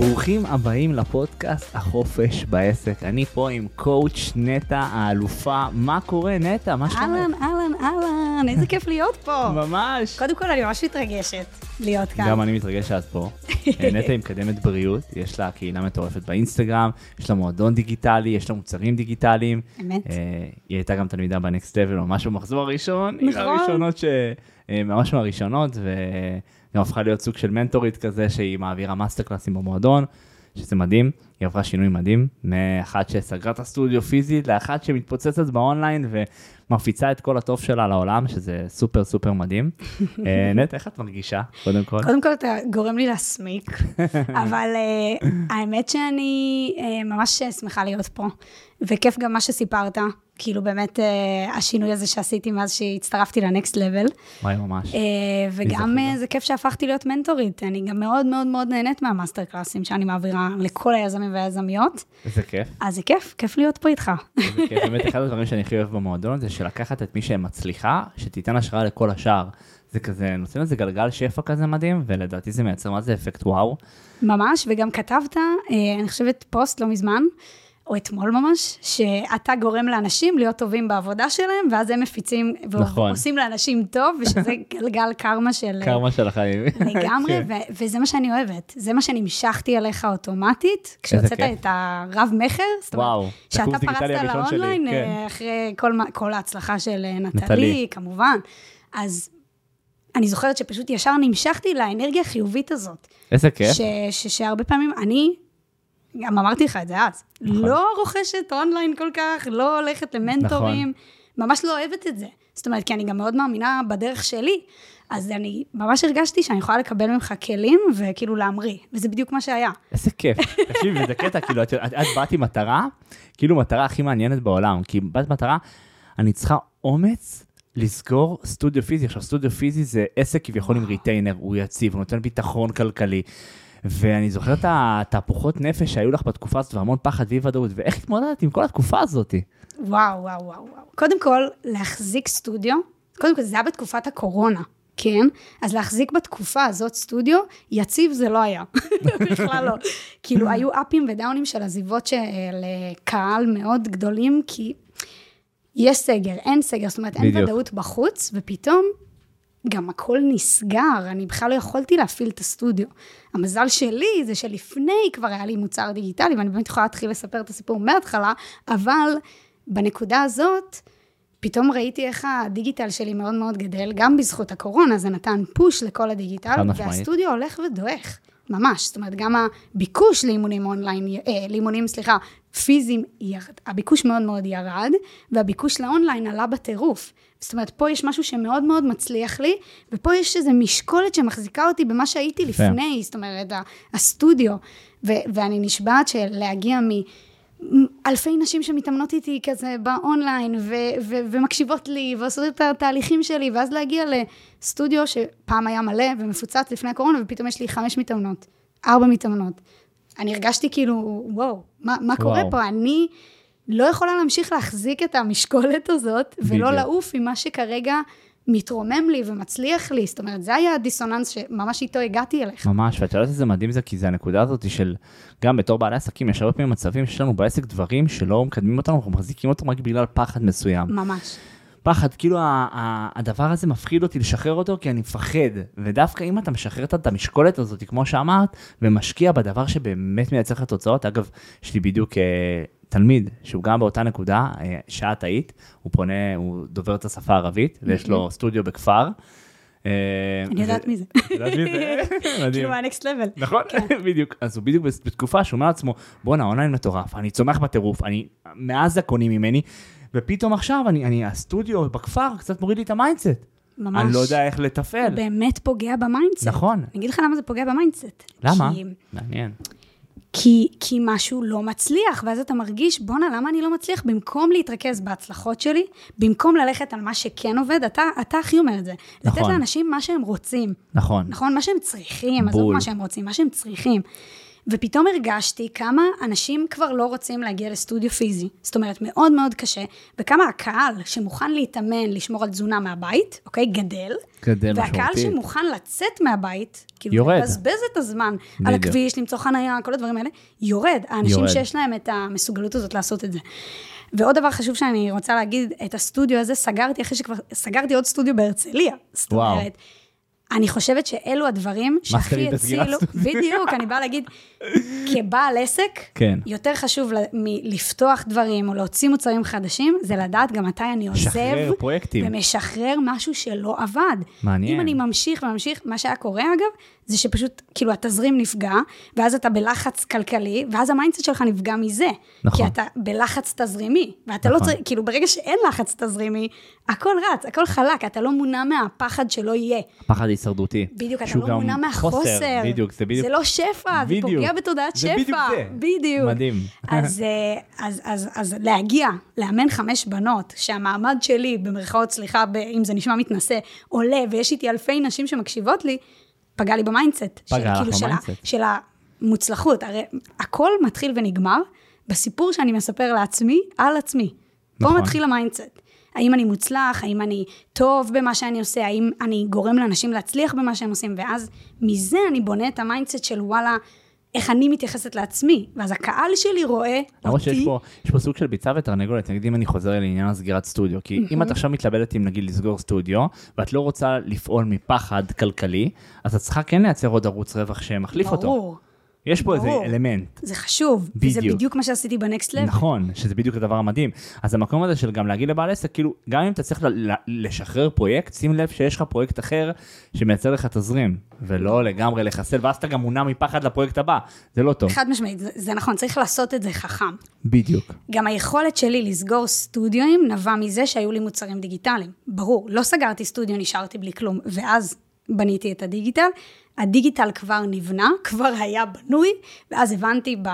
ברוכים הבאים לפודקאסט החופש בעסק. אני פה עם קואוצ' נטע האלופה. מה קורה נטע? מה שלומך? אהלן, אהלן, אהלן, איזה כיף להיות פה. ממש. קודם כל, אני ממש מתרגשת להיות כאן. גם אני מתרגש שאת פה. אה, נטע היא מקדמת בריאות, יש לה קהילה מטורפת באינסטגרם, יש לה מועדון דיגיטלי, יש לה מוצרים דיגיטליים. אמת. אה, היא הייתה גם תלמידה בנקסט לבל, ממש במחזור הראשון. היא נכון. מהראשונות ש... אה, ממש מהראשונות, וגם הפכה להיות סוג של מנטורית כזה, שהיא מעבירה master class ים במועדון, שזה מדהים. היא עברה שינוי מדהים, מאחת שסגרה את הסטודיו פיזית, לאחת שמתפוצצת באונליין ומפיצה את כל הטוב שלה לעולם, שזה סופר סופר מדהים. אה, נט, איך את מרגישה, קודם כל? קודם כל, אתה גורם לי להסמיק, אבל אה, האמת שאני אה, ממש שמחה להיות פה, וכיף גם מה שסיפרת, כאילו באמת אה, השינוי הזה שעשיתי מאז שהצטרפתי ל Next Level, וואי, ממש. אה, וגם. אה, זה כיף שהפכתי להיות מנטורית, אני גם מאוד מאוד מאוד נהנית מה master class ים שאני מעבירה לכל היזמים והיזמיות, איזה כיף. אז זה כיף, כיף להיות פה איתך. איזה כיף. באמת, אחד הדברים שאני הכי אוהב במועדון זה שלקחת את מי שמצליחה, שתיתן השראה לכל השאר. זה כזה, נותן לזה גלגל שפע כזה מדהים, ולדעתי זה מייצר מה זה אפקט וואו. ממש, וגם כתבת, אני חושבת פוסט לא מזמן, או אתמול ממש, שאתה גורם לאנשים להיות טובים בעבודה שלהם, ואז הם מפיצים, נכון. ועושים לאנשים טוב, ושזה גלגל קרמה של... קרמה של החיים. לגמרי, כן. ו- וזה מה שאני אוהבת. זה מה שנמשכתי אליך אוטומטית, כשהוצאת. את הרב-מכר, זאת אומרת, שאתה פרצת לאונליין, כן. אה, אחרי כל, כל ההצלחה של אה, נטלי, נטלי. כמובן. אז אני זוכרת שפשוט ישר נמשכתי לאנרגיה החיובית הזאת. איזה כיף. ש, ש, שהרבה פעמים אני, גם אמרתי לך את זה אז, נכון. לא רוכשת אונליין כל כך, לא הולכת למנטורים, נכון. ממש לא אוהבת את זה. זאת אומרת, כי אני גם מאוד מאמינה בדרך שלי, אז אני ממש הרגשתי שאני יכולה לקבל ממך כלים וכאילו להמריא, וזה בדיוק מה שהיה. איזה כיף. תקשיבי, זה קטע, כאילו, את, את, את באת עם מטרה, כאילו מטרה הכי מעניינת בעולם, כי באת מטרה, אני צריכה אומץ לסגור סטודיו פיזי. עכשיו, סטודיו פיזי זה עסק כביכול עם retainer, הוא יציב, הוא נותן ביטחון כלכלי. ואני זוכר את התהפוכות נפש שהיו לך בתקופה הזאת, והמון פחד ואי ודאות, ואיך התמודדת עם כל התקופה הזאת? וואו, וואו, וואו, וואו. קודם כל, להחזיק סטודיו, קודם כל, זה היה בתקופת הקורונה, כן? אז להחזיק בתקופה הזאת סטודיו, יציב זה לא היה. בכלל לא. כאילו, היו אפים ודאונים של עזיבות של אה, קהל מאוד גדולים, כי יש סגר, אין סגר, זאת אומרת, אין בדיוק. ודאות בחוץ, ופתאום גם הכל נסגר, אני בכלל לא יכולתי להפעיל את הסטודיו. המזל שלי זה שלפני כבר היה לי מוצר דיגיטלי, ואני באמת יכולה להתחיל לספר את הסיפור מההתחלה, אבל בנקודה הזאת, פתאום ראיתי איך הדיגיטל שלי מאוד מאוד גדל, גם בזכות הקורונה, זה נתן פוש לכל הדיגיטל. והסטודיו הולך ודועך, ממש. זאת אומרת, גם הביקוש לאימונים אונליין, אה, לאימונים, סליחה, פיזיים, ירד, הביקוש מאוד מאוד ירד, והביקוש לאונליין עלה בטירוף. זאת אומרת, פה יש משהו שמאוד מאוד מצליח לי, ופה יש איזו משקולת שמחזיקה אותי במה שהייתי. לפני, זאת אומרת, הסטודיו. ו- ואני נשבעת שלהגיע מ... אלפי נשים שמתאמנות איתי כזה באונליין ו- ו- ומקשיבות לי ועושות את התהליכים שלי ואז להגיע לסטודיו שפעם היה מלא ומפוצץ לפני הקורונה ופתאום יש לי חמש מתאמנות, ארבע מתאמנות. אני הרגשתי כאילו, וואו, מה, מה קורה וואו. פה? אני לא יכולה להמשיך להחזיק את המשקולת הזאת ולא בדיוק. לעוף עם מה שכרגע מתרומם לי ומצליח לי. זאת אומרת, זה היה הדיסוננס שממש איתו הגעתי אליך. ממש, ואת יודעת איזה מדהים זה, כי זה הנקודה הזאת של, גם בתור בעלי עסקים, יש הרבה פעמים מצבים שיש לנו בעסק דברים שלא מקדמים אותנו, אנחנו מחזיקים אותם רק בגלל פחד מסוים. ממש. פחד, כאילו הדבר הזה מפחיד אותי לשחרר אותו כי אני מפחד. ודווקא אם אתה משחרר את המשקולת הזאת, כמו שאמרת, ומשקיע בדבר שבאמת מייצר לך תוצאות, אגב, יש לי בדיוק אה, תלמיד שהוא גם באותה נקודה, אה, שאת היית, הוא פונה, הוא דובר את השפה הערבית, ויש לו סטודיו בכפר. אה, אני יודעת מי זה. יודעת מי זה? מדהים. כאילו, מה Next Level. נכון, בדיוק. אז הוא בדיוק בתקופה שהוא אומר לעצמו, בואנה, אונליין מטורף, אני צומח בטירוף, אני, מעזה קונים ממני, ופתאום עכשיו, אני, אני, הסטודיו בכפר קצת מוריד לי את ה mindset. ממש. אני לא יודע איך לתפעל. באמת פוגע ב mindset. נכון. אני אגיד לך למה זה פוגע ב mindset. למה? כי, מעניין. כי, כי משהו לא מצליח, ואז אתה מרגיש, בואנה, למה אני לא מצליח? במקום להתרכז בהצלחות שלי, במקום ללכת על מה שכן עובד, אתה, אתה הכי אומר את זה. לתת נכון. לאנשים מה שהם רוצים. נכון. נכון? מה שהם צריכים, עזוב בול. מה שהם רוצים, מה שהם צריכים. ופתאום הרגשתי כמה אנשים כבר לא רוצים להגיע לסטודיו פיזי. זאת אומרת, מאוד מאוד קשה, וכמה הקהל שמוכן להתאמן, לשמור על תזונה מהבית, אוקיי, גדל. גדל והקהל משמעותית. שמוכן לצאת מהבית, כאילו, יורד. לבזבז את הזמן על בדיוק. הכביש, למצוא חנייה, כל הדברים האלה, יורד. האנשים יורד. שיש להם את המסוגלות הזאת לעשות את זה. ועוד דבר חשוב שאני רוצה להגיד, את הסטודיו הזה סגרתי אחרי שכבר סגרתי עוד סטודיו בהרצליה. זאת וואו. אני חושבת שאלו הדברים שהכי הצילו. בדיוק, אני באה להגיד, כבעל עסק, כן. יותר חשוב מלפתוח דברים או להוציא מוצרים חדשים, זה לדעת גם מתי אני עוזב, לשחרר פרויקטים. ומשחרר משהו שלא עבד. מעניין. אם אני ממשיך וממשיך, מה שהיה קורה אגב, זה שפשוט, כאילו, התזרים נפגע, ואז אתה בלחץ כלכלי, ואז ה mindset שלך נפגע מזה. נכון. כי אתה בלחץ תזרימי, ואתה לא נכון. צריך, כאילו, ברגע שאין לחץ תזרימי, הכל רץ, הכל חלק, אתה לא מונע מהפחד שלא יהיה. פחד הישרדותי. בדיוק, אתה לא מונע מהחוסר. בדיוק, זה בדיוק. זה לא שפע, זה. פוגע בתודעת זה שפע. בדיוק זה. בדיוק. מדהים. אז, אה, אז, אז, אז להגיע, לאמן חמש בנות, שהמעמד שלי, במרכאות, סליחה, אם זה נשמע מתנשא, עולה, ויש איתי אלפי נשים שמקשיבות לי, פגע לי ב mindset. פגע של- לך כאילו, של ב mindset. של המוצלחות. הרי הכל מתחיל ונגמר בסיפור שאני מספר לעצמי, על עצמי. פה נכון. מתחיל ה mindset. האם אני מוצלח, האם אני טוב במה שאני עושה, האם אני גורם לאנשים להצליח במה שהם עושים, ואז מזה אני בונה את ה mindset של וואלה, איך אני מתייחסת לעצמי, ואז הקהל שלי רואה למרות שיש אותי, פה, יש פה סוג של ביצה ותרנגולת, נגיד אם אני חוזר לעניין הסגירת סטודיו, כי אם את עכשיו מתלבטת אם נגיד לסגור סטודיו, ואת לא רוצה לפעול מפחד כלכלי, אז את צריכה כן לייצר עוד ערוץ רווח שמחליף אותו. ברור, יש פה איזה. אלמנט. זה חשוב, בדיוק. בדיוק מה שעשיתי בנקסט לב. נכון, שזה בדיוק הדבר המדהים. אז המקום הזה של גם להגיד לבעל עסק, כאילו, גם אם אתה צריך לשחרר פרויקט, שים לב שיש לך פרויקט אחר שמייצר לך תזרים, ולא לגמרי לחסל, ואז אתה גם מונע מפחד לפרויקט הבא, זה לא טוב. חד משמעית, זה, זה נכון, צריך לעשות את זה חכם. בדיוק. גם היכולת שלי לסגור סטודיואים נבע מזה שהיו לי מוצרים דיגיטליים. ברור, לא סגרתי סטודיו, נשארתי בלי כלום, ואז בניתי את הדיגיטל. הדיגיטל כבר נבנה, כבר היה בנוי, ואז הבנתי, ב,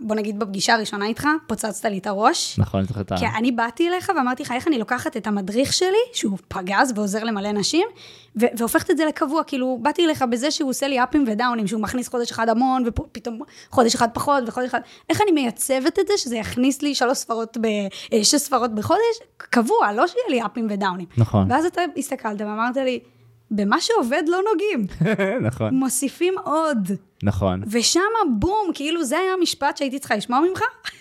בוא נגיד בפגישה הראשונה איתך, פוצצת לי את הראש. נכון, אני זוכר את ה... כי אני באתי אליך ואמרתי לך, איך אני לוקחת את המדריך שלי, שהוא פגז ועוזר למלא נשים, ו- והופכת את זה לקבוע, כאילו, באתי אליך בזה שהוא עושה לי אפים ודאונים, שהוא מכניס חודש אחד המון, ופתאום חודש אחד פחות, וחודש אחד, איך אני מייצבת את זה, שזה יכניס לי שלוש ספרות, ב- אה, שש ספרות בחודש, קבוע, לא שיהיה לי אפים ודאונים. נכון. ואז אתה הסתכלת ואמרת לי, במה שעובד לא נוגעים, נכון, מוסיפים עוד. נכון. ושם בום, כאילו זה היה המשפט שהייתי צריכה לשמוע ממך,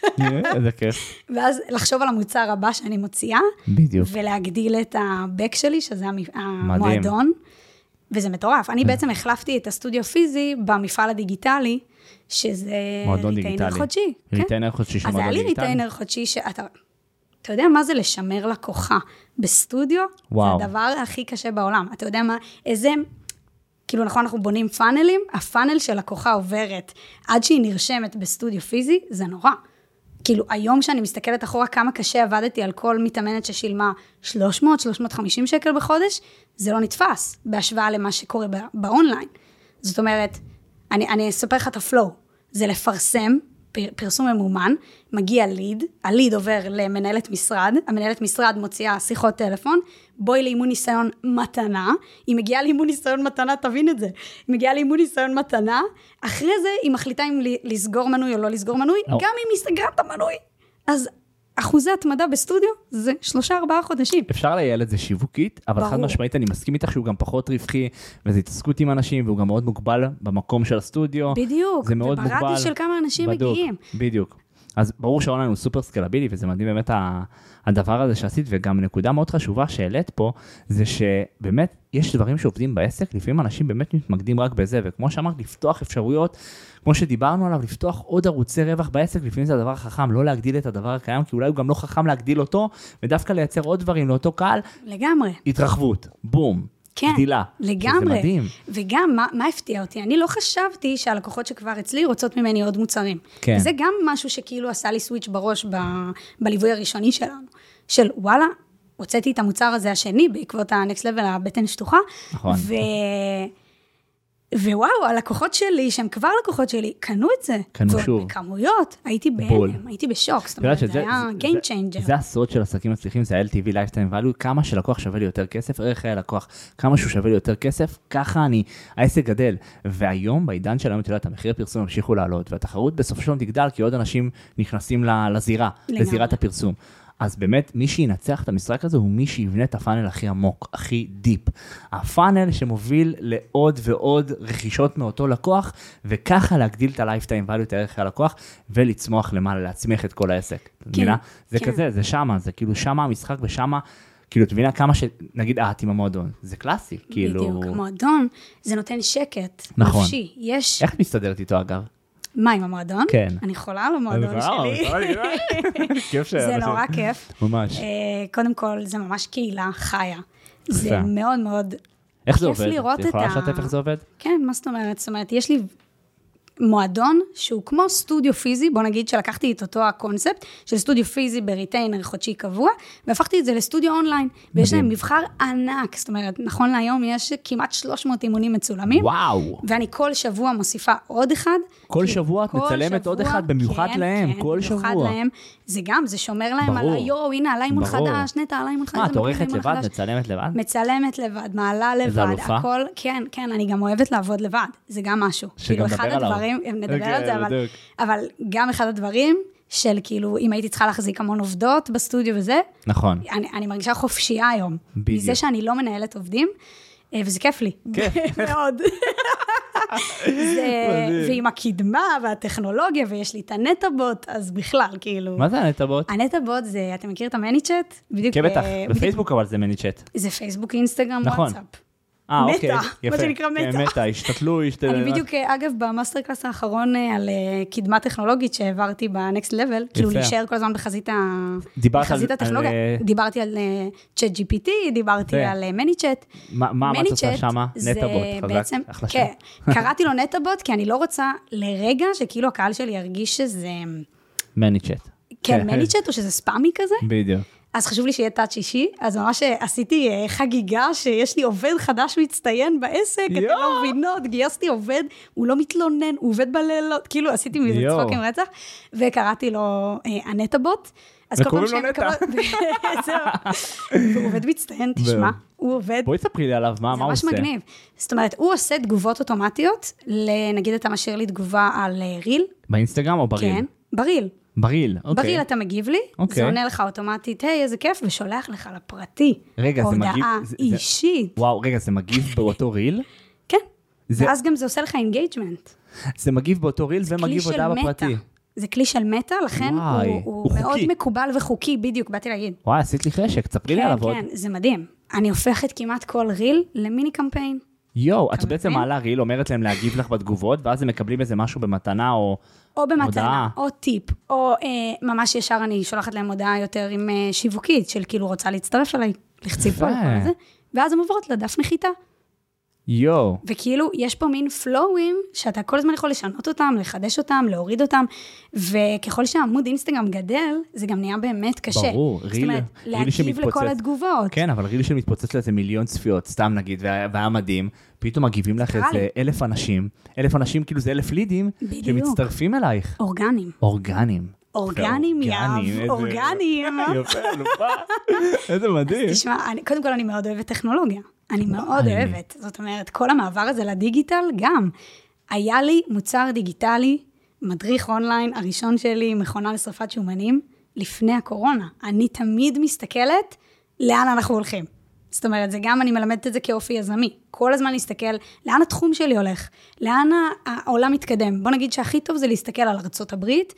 איזה כיף. ואז לחשוב על המוצר הבא שאני מוציאה, בדיוק. ולהגדיל את הבק שלי, שזה המ- המועדון, וזה מטורף. אני בעצם החלפתי את הסטודיו פיזי במפעל הדיגיטלי, שזה מועדון retainer דיגיטלי. חודשי. כן. ריטיינר חודשי של אז היה מועדון לי דיגיטלי. ריטיינר חודשי שאתה... אתה יודע מה זה לשמר לקוחה בסטודיו? וואו. זה הדבר הכי קשה בעולם. אתה יודע מה, איזה... כאילו, נכון, אנחנו בונים funnel ים, ה funnel של לקוחה עוברת עד שהיא נרשמת בסטודיו פיזי, זה נורא. כאילו, היום כשאני מסתכלת אחורה כמה קשה עבדתי על כל מתאמנת ששילמה 300, 350 שקל בחודש, זה לא נתפס בהשוואה למה שקורה בא- באונליין. זאת אומרת, אני, אני אספר לך את ה flow. זה לפרסם, פר, פרסום ממומן, מגיע ליד, הליד עובר למנהלת משרד, המנהלת משרד מוציאה שיחות טלפון, בואי לאימון ניסיון מתנה, היא מגיעה לאימון ניסיון מתנה, תבין את זה, היא מגיעה לאימון ניסיון מתנה, אחרי זה היא מחליטה אם לסגור מנוי או לא לסגור מנוי, או. גם אם היא סגרה את המנוי. אז אחוזי התמדה בסטודיו זה שלושה ארבעה חודשים. אפשר לייעל את זה שיווקית, אבל חד ברור. משמעית אני מסכים איתך שהוא גם פחות רווחי, וזה התעסקות עם אנשים, והוא גם מאוד מוגבל במקום של הסטודיו. בדיוק, זה מאוד מוגבל. וברדיוס של כמה אנשים בדוק, מגיעים. בדיוק. אז ברור שהאונליין הוא סופר סקלבילי, וזה מדהים באמת הדבר הזה שעשית, וגם נקודה מאוד חשובה שהעלית פה, זה שבאמת יש דברים שעובדים בעסק, לפעמים אנשים באמת מתמקדים רק בזה, וכמו שאמרת, לפתוח אפשרויות, כמו שדיברנו עליו, לפתוח עוד ערוצי רווח בעסק, לפעמים זה הדבר החכם, לא להגדיל את הדבר הקיים, כי אולי הוא גם לא חכם להגדיל אותו, ודווקא לייצר עוד דברים לאותו קהל, לגמרי. התרחבות, בום, כן, גדילה. לגמרי. זה מדהים. וגם, מה, מה הפתיע אותי? אני לא חשבתי שהלקוחות שכבר אצלי רוצות ממני עוד מוצרים. כן. זה גם משהו שכאילו עשה לי סוויץ' בראש ב, בליווי הראשוני שלנו. של וואלה, הוצאתי את המוצר הזה השני בעקבות ה-next level, הבטן שטוחה. נכון. ו... ווואו, הלקוחות שלי, שהם כבר לקוחות שלי, קנו את זה. קנו שוב. בכמויות, הייתי. בהלם, הייתי בשוק, זאת אומרת, זה היה Game Changer. זה הסוד של עסקים מצליחים, זה ה-LTV, Lifetime Value, כמה שלקוח שווה לי יותר כסף, ערך חיי הלקוח, כמה שהוא שווה לי יותר כסף, ככה אני, העסק גדל. והיום, בעידן של היום, את יודעת, המחיר הפרסום ימשיכו לעלות, והתחרות בסופו של דבר תגדל, כי עוד אנשים נכנסים לזירה. לזירת הפרסום. אז באמת, מי שינצח את המשחק הזה הוא מי שיבנה את הפאנל הכי עמוק, הכי דיפ. הפאנל שמוביל לעוד ועוד רכישות מאותו לקוח, וככה להגדיל את ה-Lifetime value, את הערך הלקוח, ולצמוח למעלה, להצמיח את כל העסק. את מבינה? זה כן. כזה, זה שמה, זה כאילו שמה המשחק ושמה, כאילו, את מבינה כמה ש... נגיד את עם המועדון, זה קלאסי, כאילו... בדיוק, מועדון, זה נותן שקט. נכון. נפשי. יש... איך את מסתדרת איתו אגב? מה, עם המועדון? כן. אני חולה על המועדון שלי. כיף זה נורא כיף. ממש. אה, קודם כל, זה ממש קהילה חיה. זה. מאוד מאוד... איך זה כיף עובד? לראות את יכולה את ה- לשתף איך זה עובד? כן, מה זאת אומרת? זאת אומרת, יש לי מועדון שהוא כמו סטודיו פיזי, בוא נגיד שלקחתי את אותו הקונספט של סטודיו פיזי ב retainer חודשי קבוע, והפכתי את זה לסטודיו אונליין. ויש. להם מבחר ענק, זאת אומרת, נכון להיום יש כמעט 300 אימונים מצולמים. וואו. ואני כל שבוע מוסיפה עוד אחד. כל שבוע את מצלמת עוד אחד במיוחד כן, להם, כן, כל במיוחד שבוע. להם. זה גם, זה שומר להם ברור. על היו, הנה עלה אימון ברור. חדש, נטע עלה אימון חדש. מה, את עורכת לבד? מצלמת לבד? מצלמת לבד, מעלה איזה לבד, אלופה. הכל, כן, כן, אני גם אוהבת לעבוד לבד, זה גם משהו. שגם כאילו, נדבר עליו. הדברים, נדבר אוקיי, על זה, אבל. אבל גם אחד הדברים של כאילו, אם הייתי צריכה להחזיק המון עובדות בסטודיו וזה, נכון. אני, אני מרגישה חופשייה היום. בדיוק. מזה שאני לא מנהלת עובדים, וזה כיף לי. כיף. מאוד. ועם הקדמה והטכנולוגיה, ויש לי את הנטאבוט, אז בכלל, כאילו... מה זה הנטבוט? הנטאבוט זה, אתה מכיר את ה ManyChat? בדיוק. כן, בטח, אה, בדיוק- בפייסבוק אבל זה ManyChat. זה פייסבוק, אינסטגרם, נכון. וואטסאפ. אה, אוקיי. מה יפה. שנקרא כן, מטא. מטא, השתלטו, השתלטו. אני בדיוק, אה, אגב, ב master class האחרון אה, על אה, קדמה טכנולוגית שהעברתי ב Next Level, כאילו להישאר כל הזמן בחזית, הטכנולוגיה. אה, דיברתי על צ'אט GPT, דיברתי על מני-צ'אט. מה מה מה את עושה שמה? נטבוט, חזק. בעצם, אחלה שם. כן, קראתי לו נטאבוט, כי אני לא רוצה לרגע שכאילו הקהל שלי ירגיש שזה, מני צ'אט. כן, מני-צ'אט או שזה ספאמי כזה. בדיוק. אז חשוב לי שיהיה טאצ' אישי, אז ממש עשיתי אה, חגיגה שיש לי עובד חדש מצטיין בעסק, אתם. לא מבינות, גייסתי עובד, הוא לא מתלונן, הוא עובד בלילות, כאילו עשיתי מזה. צחוק עם רצח, וקראתי לו אה, הנטאבוט. אז כל פעם שאני. מקבלת-. והוא עובד מצטיין, תשמע, הוא עובד בואי תספרי לי עליו, מה זה מה הוא ממש עושה? מגניב. זאת אומרת, הוא עושה תגובות אוטומטיות, נגיד אתה משאיר לי תגובה על אה, ריל, באינסטגרם או בריל? כן, בריל. בריל, אוקיי. בריל אתה מגיב לי, אוקיי. זה עונה לך אוטומטית, היי, איזה כיף, ושולח לך לפרטי. רגע, זה מגיב- הודעה זה- זה- אישית. וואו, רגע, זה מגיב באותו ריל? כן. זה- ואז גם זה עושה לך engagement. זה מגיב באותו reel ומגיב הודעה בפרטי. זה כלי של מטא, לכן וואי, הוא, הוא הוא מאוד חוקי. מקובל וחוקי, בדיוק, באתי להגיד. וואי, עשית לי חשק, תספרי לי כן, עליו עוד. כן, זה מדהים. אני הופכת כמעט כל reel למיני קמפיין. יואו, את בעצם? מעלה reel, אומרת להם להגיב לך בתגובות, ואז הם מקבלים איזה משהו במתנה, או... או במתנה, הודעה. או טיפ, או אה, ממש ישר אני שולחת להם הודעה יותר עם אה, שיווקית, של כאילו רוצה להצטרף אליי, לחצי פה, ואז הן עוברות לדף נחיתה. יואו. וכאילו, יש פה מין פלואים שאתה כל הזמן יכול לשנות אותם, לחדש אותם, להוריד אותם, וככל שהעמוד אינסטגרם גדל, זה גם נהיה באמת קשה. ברור, זאת ריל- אומרת, ריל להגיב שמתפוצץ. לכל התגובות. כן, אבל ריל שמתפוצץ לאיזה מיליון צפיות, סתם נגיד, והיה והיה מדהים, פתאום מגיבים לך איזה. אלף אנשים, אלף אנשים, כאילו זה אלף לידים, בדיוק. שמצטרפים אלייך. אורגנים. אורגנים. אורגנים, יאב, אורגנים. יפה, אלופה. איזה מדהים. תשמע, אני, קודם כל אני מאוד אוהבת טכנולוגיה. אני מאוד וואי. אוהבת. זאת אומרת, כל המעבר הזה לדיגיטל גם. היה לי מוצר דיגיטלי, מדריך אונליין, הראשון שלי, מכונה לשרפת שומנים, לפני הקורונה. אני תמיד מסתכלת לאן אנחנו הולכים. זאת אומרת, זה גם, אני מלמדת את זה כאופי יזמי. כל הזמן להסתכל לאן התחום שלי הולך, לאן העולם מתקדם. בוא נגיד שהכי טוב זה להסתכל על ארצות הברית,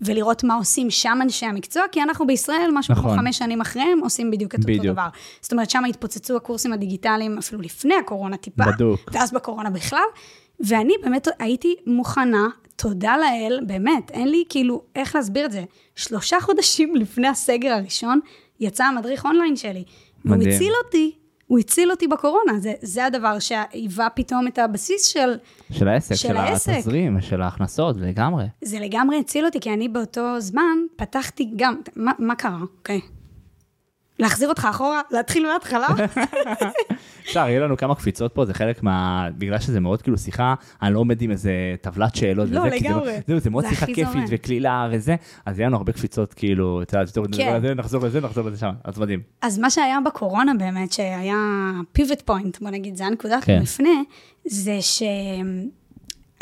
ולראות מה עושים שם אנשי המקצוע, כי אנחנו בישראל, משהו נכון. כמו חמש שנים אחריהם, עושים בדיוק את אותו בדיוק. דבר. זאת אומרת, שם התפוצצו הקורסים הדיגיטליים אפילו לפני הקורונה טיפה. בדוק. ואז בקורונה בכלל. ואני באמת הייתי מוכנה, תודה לאל, באמת, אין לי כאילו איך להסביר את זה. שלושה חודשים לפני הסגר הראשון, יצא המדריך אונליין שלי. מדהים. הציל אותי, הוא הציל אותי בקורונה. זה, זה הדבר שהיווה פתאום את הבסיס של... של העסק, של של העסק. התזרים, של ההכנסות, לגמרי. זה לגמרי הציל אותי, כי אני באותו זמן פתחתי גם... מה, מה קרה? אוקיי. להחזיר אותך אחורה, להתחיל מההתחלה? אפשר, יהיה לנו כמה קפיצות פה, זה חלק מה... בגלל שזה מאוד כאילו שיחה, אני לא עומד עם איזה טבלת שאלות לא, וזה, כי זה- לגמרי. זהו, זה מאוד זה שיחה כיפית. וקלילה וזה, אז יהיה לנו הרבה קפיצות, כאילו, אתה יודע, כן. על זה, נחזור לזה, נחזור לזה שם, אז מדהים. אז מה שהיה בקורונה באמת, שהיה פיבוט פוינט, בוא נגיד, זה היה נקודת כן. מפנה, זה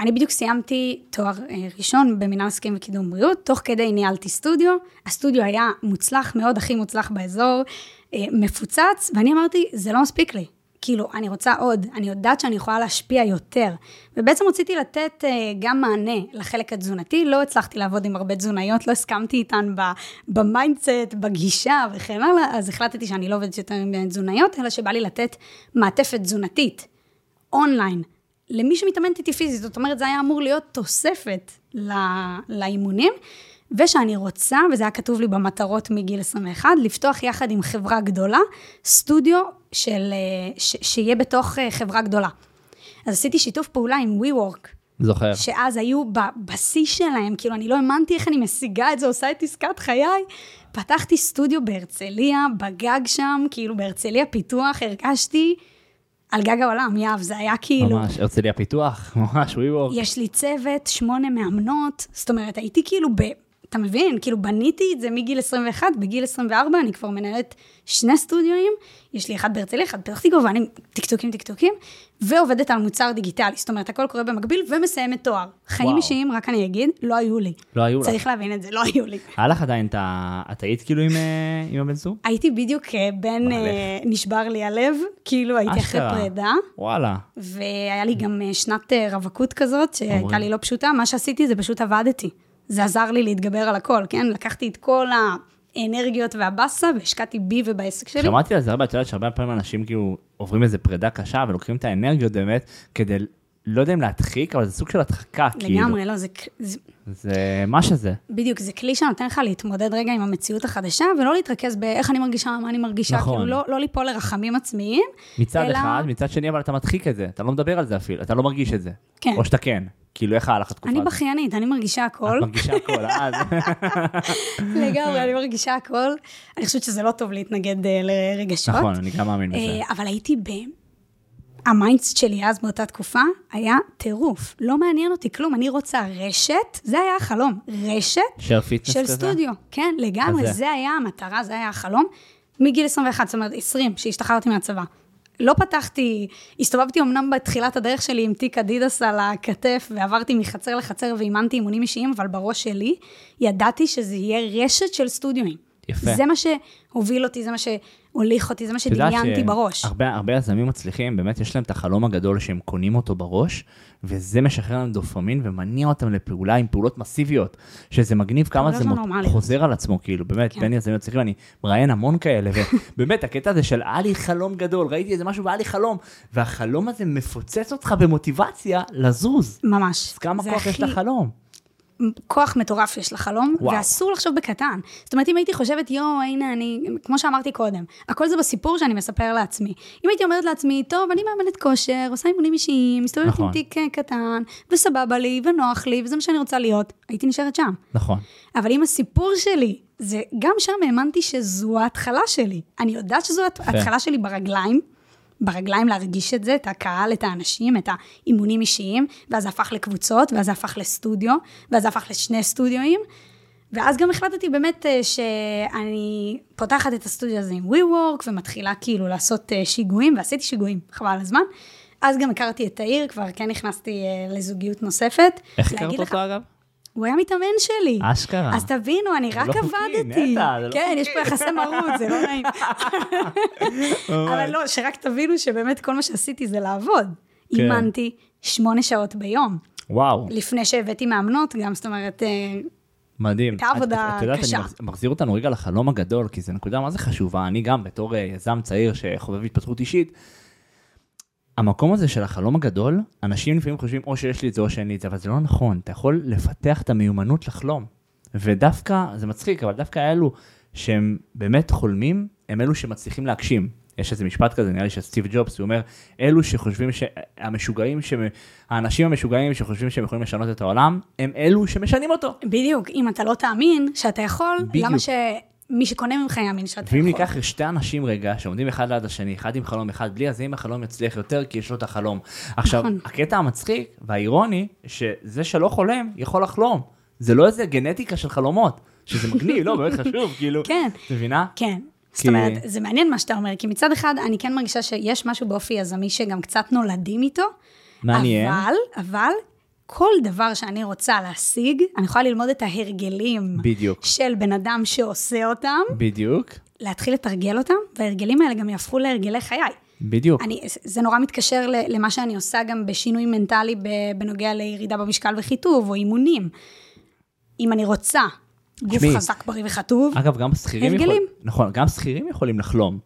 שאני בדיוק סיימתי תואר אה, ראשון במנהל עסקים וקידום בריאות, תוך כדי ניהלתי סטודיו, הסטודיו היה מוצלח מאוד, הכי מוצלח באזור, אה, מפוצץ, ואני אמרתי, זה לא מספיק לי. כאילו, אני רוצה עוד, אני יודעת שאני יכולה להשפיע יותר. ובעצם רציתי לתת אה, גם מענה לחלק התזונתי, לא הצלחתי לעבוד עם הרבה תזונאיות, לא הסכמתי איתן ב mindset, בגישה וכן הלאה, אז החלטתי שאני לא עובדת יותר עם תזונאיות, אלא שבא לי לתת מעטפת תזונתית, אונליין, למי שמתאמנת איתי פיזית, זאת אומרת, זה היה אמור להיות תוספת ל- לאימונים. ושאני רוצה, וזה היה כתוב לי במטרות מגיל 21, לפתוח יחד עם חברה גדולה, סטודיו של, אה, ש, שיהיה בתוך אה, חברה גדולה. אז עשיתי שיתוף פעולה עם WeWork, זוכר. שאז היו בשיא שלהם, כאילו, אני לא האמנתי איך אני משיגה את זה, עושה את עסקת חיי. פתחתי סטודיו בהרצליה, בגג שם, כאילו בהרצליה פיתוח, הרגשתי על גג העולם, יהב, זה היה כאילו... ממש, הרצליה פיתוח, ממש, WeWork. יש לי צוות, שמונה מאמנות, זאת אומרת, הייתי כאילו ב... אתה מבין? כאילו בניתי את זה מגיל 21, בגיל 24 אני כבר מנהלת שני סטודיואים, יש לי אחד בהרצליה, אחד בפתח תקווה, ואני טיקטוקים טיקטוקים, ועובדת על מוצר דיגיטלי, זאת אומרת, הכל קורה במקביל, ומסיימת תואר. חיים וואו. אישיים, רק אני אגיד, לא היו לי. לא היו לך. צריך להבין את זה, לא היו לי. היה לך עדיין את היית כאילו עם, אה, עם הבן זוג? הייתי בדיוק אה, בין. אה, נשבר לי הלב, כאילו הייתי אחרי. פרידה. וואלה. והיה לי גם שנת רווקות כזאת, שהייתה. לי לא פשוטה, מה שעשיתי זה פשוט עבדתי. זה עזר לי להתגבר על הכל, כן? לקחתי את כל האנרגיות והבאסה והשקעתי בי ובעסק שלי. שמעתי על זה הרבה, את יודעת שהרבה פעמים אנשים כאילו עוברים איזה פרידה קשה ולוקחים את האנרגיות באמת כדי, לא יודע אם להדחיק, אבל זה סוג של הדחקה, כאילו. לגמרי, לא, זה, זה, זה מה שזה. בדיוק, זה כלי שנותן לך להתמודד רגע עם המציאות החדשה, ולא להתרכז באיך אני מרגישה, מה אני מרגישה, נכון. כאילו לא, לא ליפול לרחמים עצמיים. מצד אלא- אחד, מצד שני, אבל אתה מדחיק את זה, אתה לא מדבר על זה אפילו, אתה לא מרגיש את זה. כן. או שאתה כן. כאילו, איך היה לך התקופה אני הזאת? בכיינית, אני מרגישה הכל. את מרגישה הכל, אה? לגמרי, אני מרגישה הכל. אני חושבת שזה לא טוב להתנגד אה, לרגשות. נכון, אני גם מאמין בזה. אה, אבל הייתי. ה mindset שלי אז באותה תקופה היה טירוף. לא מעניין אותי כלום, אני רוצה רשת, זה היה החלום, רשת של כזה? סטודיו. כן, לגמרי, כזה. זה היה המטרה, זה היה החלום. מגיל 21, זאת אומרת 20, שהשתחררתי מהצבא. לא פתחתי, הסתובבתי אמנם בתחילת הדרך שלי עם תיק אדידס על הכתף, ועברתי מחצר לחצר ואימנתי אימונים אישיים, אבל בראש שלי ידעתי שזה יהיה רשת של סטודיואים. יפה. זה מה שהוביל אותי, זה מה שהוליך אותי, זה מה שדמיינתי בראש. שהרבה הרבה יזמים מצליחים, באמת יש להם את החלום הגדול שהם קונים אותו בראש, וזה משחרר להם דופמין ומניע אותם לפעולה עם פעולות מסיביות, שזה מגניב כמה פעולות זה לא מות- נורמליות. חוזר על עצמו, כאילו, באמת, כן. בין יזמים מצליחים, אני מראיין המון כאלה, ובאמת, הקטע הזה של היה לי חלום גדול, ראיתי איזה משהו והיה לי חלום, והחלום הזה מפוצץ אותך במוטיבציה לזוז. ממש. אז כמה כוח יש הכי- לחלום? כוח מטורף יש לחלום, וואו. ואסור לחשוב בקטן. זאת אומרת, אם הייתי חושבת, יואו, הנה אני, כמו שאמרתי קודם, הכל זה בסיפור שאני מספר לעצמי. אם הייתי אומרת לעצמי, טוב, אני מאמנת כושר, עושה אימונים אישיים, מסתובבת נכון. עם תיק אה, קטן, וסבבה לי, ונוח לי, וזה מה שאני רוצה להיות, הייתי נשארת שם. נכון. אבל אם הסיפור שלי, זה גם שם האמנתי שזו ההתחלה שלי. אני יודעת שזו ההתחלה שלי ברגליים, ברגליים להרגיש את זה, את הקהל, את האנשים, את האימונים אישיים, ואז זה הפך לקבוצות, ואז זה הפך לסטודיו, ואז זה הפך לשני סטודיואים. ואז גם החלטתי באמת אה, שאני פותחת את הסטודיו הזה עם WeWork, ומתחילה כאילו לעשות אה, שיגועים, ועשיתי שיגועים, חבל על הזמן. אז גם הכרתי את תאיר, כבר כן נכנסתי אה, לזוגיות נוספת. איך הכרת לך- אותו אגב? הוא היה מתאמן שלי. אשכרה. אז תבינו, אני רק לא חוקי, עבדתי. נטע, זה לא כן, יש פה יחסי מרות, זה לא נעים. אבל לא, שרק תבינו שבאמת כל מה שעשיתי זה לעבוד. כן. אימנתי שמונה שעות ביום. וואו. לפני שהבאתי מאמנות גם, זאת אומרת, אה, מדהים. הייתה עבודה את, את יודעת, קשה. אני מחז- מחזיר אותנו רגע לחלום הגדול, כי זו נקודה מה זה חשובה. אני גם, בתור אה, יזם צעיר שחובב התפתחות אישית, המקום הזה של החלום הגדול, אנשים לפעמים חושבים או שיש לי את זה או שאין לי את זה, אבל זה לא נכון. אתה יכול לפתח את המיומנות לחלום. ודווקא, זה מצחיק, אבל דווקא אלו שהם באמת חולמים, הם אלו שמצליחים להגשים. יש איזה משפט כזה, נראה לי של סטיב ג'ובס, הוא אומר, אלו שחושבים שהמשוגעים, ש... האנשים המשוגעים שחושבים שהם יכולים לשנות את העולם, הם אלו שמשנים אותו. בדיוק, אם אתה לא תאמין שאתה יכול, בדיוק. למה ש... מי שקונה ממך יאמין שאתה יכול. ואם ניקח שתי אנשים רגע, שעומדים אחד ליד השני, אחד עם חלום אחד בלי, אז אם החלום יצליח יותר, כי יש לו את החלום. עכשיו, נכון. הקטע המצחיק והאירוני, שזה שלא חולם, יכול לחלום. זה לא איזה גנטיקה של חלומות, שזה מגניב, לא, באמת חשוב, כאילו, כן. את מבינה? כן. זאת כי- אומרת, זה מעניין מה שאתה אומר, כי מצד אחד, אני כן מרגישה שיש משהו באופי יזמי שגם קצת נולדים איתו. מעניין. אבל, אבל, כל דבר שאני רוצה להשיג, אני יכולה ללמוד את ההרגלים בדיוק. של בן אדם שעושה אותם, בדיוק, להתחיל לתרגל אותם, וההרגלים האלה גם יהפכו להרגלי חיי. בדיוק. אני, זה נורא מתקשר למה שאני עושה גם בשינוי מנטלי בנוגע לירידה במשקל וחיטוב, או אימונים. אם אני רוצה גוף תשמעי, חזק, בריא וחטוב, אגב, גם שכירים. יכולים, נכון, גם שכירים יכולים לחלום.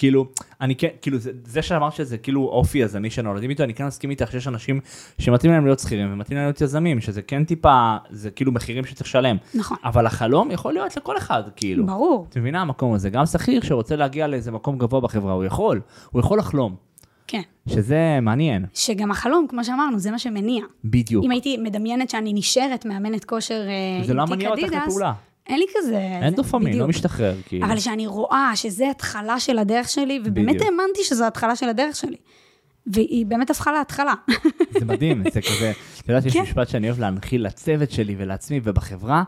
כאילו, אני כן, כאילו, זה, זה שאמרת שזה כאילו אופי יזמי שנולדים איתו, אני כן מסכים איתך שיש אנשים שמתאים להם להיות שכירים ומתאים להם להיות יזמים, שזה כן טיפה, זה כאילו מחירים שצריך לשלם. נכון. אבל החלום יכול להיות לכל אחד, כאילו. ברור. את מבינה המקום הזה? גם שכיר שרוצה להגיע לאיזה מקום גבוה בחברה, הוא יכול, הוא יכול לחלום, כן. שזה מעניין, שגם החלום, כמו שאמרנו, זה מה שמניע. בדיוק. אם הייתי מדמיינת שאני נשארת מאמנת כושר אה, זה לא מניע אותך לפעולה. אין לי כזה... אין דופמין, לא. משתחרר, כאילו. אבל שאני רואה שזה התחלה של הדרך שלי, ובאמת בדיוק. האמנתי שזו התחלה של הדרך שלי. והיא באמת הפכה להתחלה. זה מדהים, זה כזה, את יודעת, יש כן. משפט שאני אוהב להנחיל לצוות שלי ולעצמי ובחברה,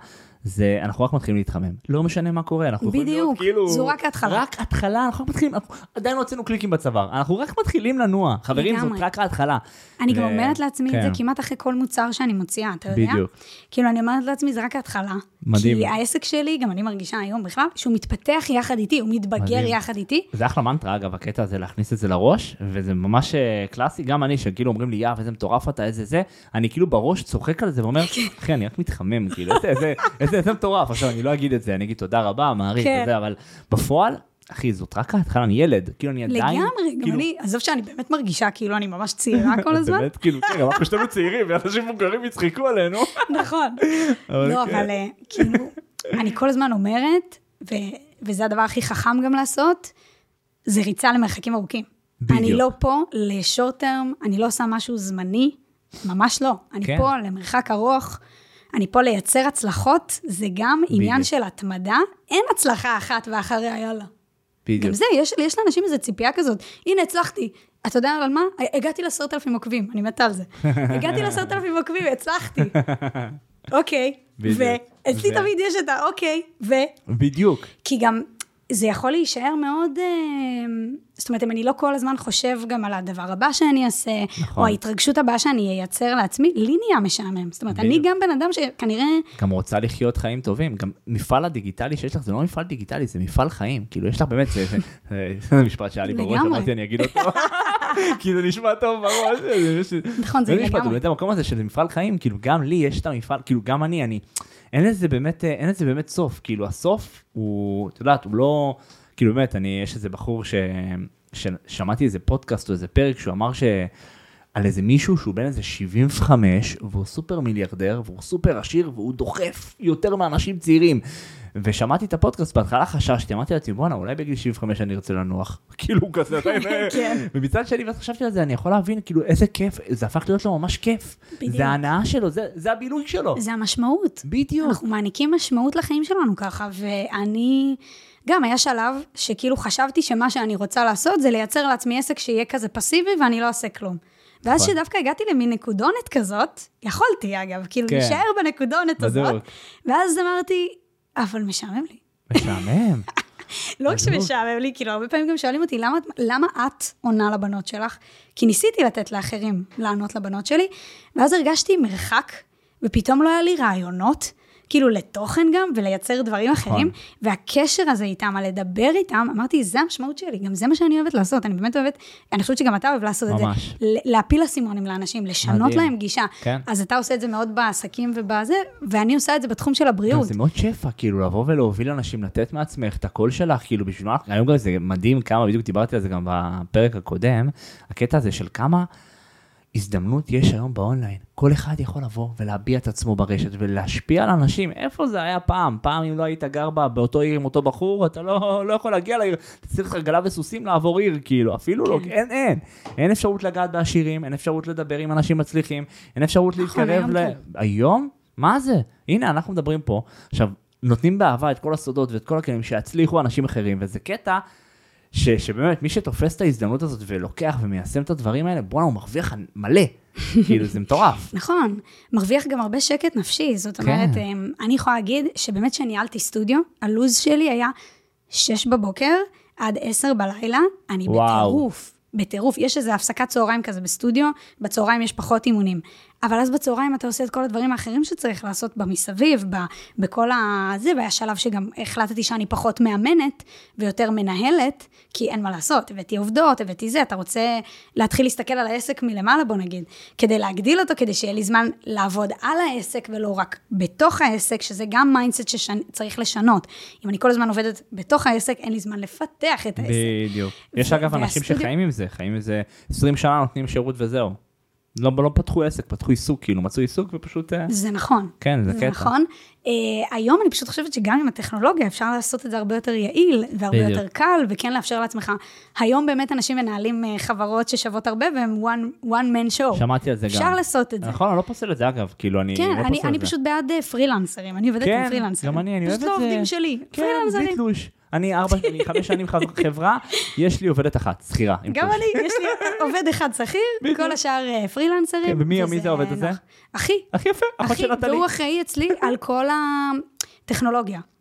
זה אנחנו רק מתחילים להתחמם. לא משנה מה קורה, אנחנו יכולים להיות בדיוק, כאילו... זו רק ההתחלה. רק התחלה, אנחנו רק מתחילים, אנחנו עדיין לא הוצאנו קליקים בצוואר, אנחנו רק מתחילים לנוע. חברים, זאת. רק ההתחלה. אני גם אומרת לעצמי את זה כן. כמעט אחרי כל מוצר שאני מוציאה, אתה יודע? בדיוק. כאילו, אני אומרת לעצמי, זה רק ההתחלה. מדהים. כי העסק שלי, גם אני מרגישה היום בכלל, שהוא מתפתח יחד איתי, הוא מתבגר. יחד איתי. זה אחלה מנטרה, אגב, הקטע הזה, להכניס את זה לראש, וזה ממש אה, קלאסי, גם אני, שכאילו אומרים לי, יאב, איזה מטורף אתה, איזה זה, אני כאילו בראש צוחק על זה ואומר, אחי, אני רק מתחמם, כאילו, איזה, איזה, איזה מטורף. עכשיו, אני לא אגיד את זה, אני אגיד תודה רבה, מעריך, כן. וזה, אבל בפועל, אחי, זאת רק ההתחלה, אני ילד, כאילו, אני עדיין, לגמרי, גם כאילו, אני, עזוב שאני באמת מרגישה כאילו אני ממש צעירה כל הזמן. באמת, כאילו, כן, גם אנחנו שתינו צעירים, ואנשים מבוגרים יצחקו עלינו. נכון. לא, כן. אבל אה, כאילו, אני כל הזמן אומרת, ו- וזה הדבר הכי חכם גם לעשות, זה ריצה למרחקים ארוכים. בדיוק. אני לא פה לשורט טרם, אני לא עושה משהו זמני, ממש לא. אני כן. פה למרחק ארוך, אני פה לייצר הצלחות, זה גם עניין בדיוק. של התמדה, אין הצלחה אחת ואחריה, יאללה. בדיוק. גם זה, יש, יש לאנשים איזו ציפייה כזאת. הנה, הצלחתי. אתה יודע על מה? הגעתי לעשרת אלפים עוקבים, אני מתה על זה. הגעתי לעשרת אלפים עוקבים, הצלחתי. אוקיי. ו- תמיד יש את האוקיי, ו... בדיוק. כי גם זה יכול להישאר מאוד... אה, זאת אומרת, אם אני לא כל הזמן חושב גם על הדבר הבא שאני אעשה, נכון. או ההתרגשות הבאה שאני אייצר לעצמי, לי נהיה משעמם. זאת אומרת, אני בדיוק. גם בן אדם שכנראה... גם רוצה לחיות חיים טובים, גם מפעל הדיגיטלי שיש לך זה לא מפעל דיגיטלי, זה מפעל חיים, כאילו יש לך באמת, זה- זה- זה זה משפט שהיה לי בראש, לגמרי. אמרתי אני אגיד אותו, כי זה נשמע טוב בראש, זה- יש- נכון, זה משפט, לגמרי. באמת המקום הזה שזה מפעל חיים, כאילו גם לי יש את המפעל, כאילו גם אני, אני, אין לזה באמת, אין לזה באמת סוף, כאילו הסוף הוא, את יודעת, הוא לא, כאילו באמת, אני, יש איזה בחור ש... ששמעתי איזה פודקאסט או איזה פרק שהוא אמר ש... על איזה מישהו שהוא בן איזה 75 והוא סופר מיליארדר והוא סופר עשיר והוא דוחף יותר מאנשים צעירים. ושמעתי את הפודקאסט בהתחלה חששתי אמרתי לעצמי בואנה אולי בגיל 75 אני ארצה לנוח כאילו כזה. כן. ומצד שני ואז חשבתי על זה אני יכול להבין כאילו איזה כיף זה הפך להיות לו ממש כיף. בדיוק. זה ההנאה שלו זה, זה הבילוי שלו. זה המשמעות. בדיוק. אנחנו מעניקים משמעות לחיים שלנו ככה, ואני... גם היה שלב שכאילו חשבתי שמה שאני רוצה לעשות זה לייצר לעצמי עסק שיהיה כזה פסיבי ואני לא אעשה כלום. ואז נכון. שדווקא הגעתי למין נקודונת כזאת, יכולתי אגב, כאילו כן. להישאר בנקודונת הזאת, בדיוק. ואז אמרתי, אבל משעמם לי. משעמם. לא רק. שמשעמם לי, כאילו הרבה פעמים גם שואלים אותי, למה, למה את עונה לבנות שלך? כי ניסיתי לתת לאחרים לענות לבנות שלי, ואז הרגשתי מרחק, ופתאום לא היה לי רעיונות, כאילו לתוכן גם, ולייצר דברים נכון. אחרים, והקשר הזה איתם, על לדבר איתם, אמרתי, זה המשמעות שלי, גם זה מה שאני אוהבת לעשות, אני באמת אוהבת, אני חושבת שגם אתה אוהב לעשות את ממש. זה, ל- להפיל אסימונים לאנשים, לשנות מדהים. להם גישה. כן. אז אתה עושה את זה מאוד בעסקים ובזה, ואני עושה את זה בתחום של הבריאות. זה מאוד שפע, כאילו, לבוא ולהוביל אנשים, לתת מעצמך את הקול שלך, כאילו, בשביל מה, היום גם זה מדהים כמה, בדיוק דיברתי על זה גם בפרק הקודם, הקטע הזה של כמה הזדמנות יש היום באונליין. כל אחד יכול לבוא ולהביע את עצמו ברשת ולהשפיע על אנשים. איפה זה היה פעם? פעם אם לא היית גר בה באותו עיר עם אותו בחור, אתה לא, לא יכול להגיע לעיר. אתה צריך עגלה וסוסים לעבור עיר, כאילו, אפילו לא, כן. אין, אין. אין אפשרות לגעת בעשירים, אין אפשרות לדבר עם אנשים מצליחים, אין אפשרות נכון, להתקרב ל... כן. היום? מה זה? הנה, אנחנו מדברים פה. עכשיו, נותנים באהבה את כל הסודות ואת כל הכלים שיצליחו אנשים אחרים, וזה קטע ש, שבאמת מי שתופס את ההזדמנות הזאת ולוקח ומיישם את הדברים האלה, בואנה, הוא מרוויח מלא. כאילו, זה מטורף. נכון, מרוויח גם הרבה שקט נפשי, זאת כן. אומרת, אמ, אני יכולה להגיד שבאמת כשניהלתי סטודיו, הלו"ז שלי היה 6 בבוקר עד 10 בלילה, אני וואו. בטירוף. בטירוף, יש איזו הפסקת צהריים כזה בסטודיו, בצהריים יש פחות אימונים. אבל אז בצהריים אתה עושה את כל הדברים האחרים שצריך לעשות במסביב, ב, בכל ה... זה, והיה שלב שגם החלטתי שאני פחות מאמנת ויותר מנהלת, כי אין מה לעשות, הבאתי עובדות, הבאתי זה, אתה רוצה להתחיל להסתכל על העסק מלמעלה, בוא נגיד, כדי להגדיל אותו, כדי שיהיה לי זמן לעבוד על העסק ולא רק בתוך העסק, שזה גם mindset שצריך לשנות. אם אני כל הזמן עובדת בתוך העסק, אין לי זמן לפתח את העסק. בדיוק. יש אגב אנשים שחיים עם זה, חיים עם זה 20 שנה נותנים שירות וזהו. לא, לא פתחו עסק, פתחו עיסוק, כאילו מצאו עיסוק ופשוט... אה, זה נכון. כן, זה זה קטע. נכון. Uh, היום אני פשוט חושבת שגם עם הטכנולוגיה אפשר לעשות את זה הרבה יותר יעיל והרבה בדיוק. יותר קל, וכן לאפשר לעצמך. היום באמת אנשים מנהלים uh, חברות ששוות הרבה והם one, one man show. שמעתי על זה גם. אפשר לעשות את זה. נכון, אני לא פוסל את זה אגב, כאילו אני כן, לא אני, פוסל אני את זה. פשוט בעד פרילנסרים, אני עובדת כן, עם פרילנסרים. גם אני, אני אוהב פשוט את לא זה. עובדים שלי, כן, בלי פרילנסרים. תלוש. אני ארבע, אני חמש שנים חב- חברה, יש לי עובדת אחת, שכירה. גם. אני, יש לי עובד אחד שכיר. כל השאר uh, פרילנסרים. כן, ומי- זה העובד הזה? נוח. אחי, הכי יפה, אחות של נטלי. והוא אחראי אצלי על כל הטכנולוגיה.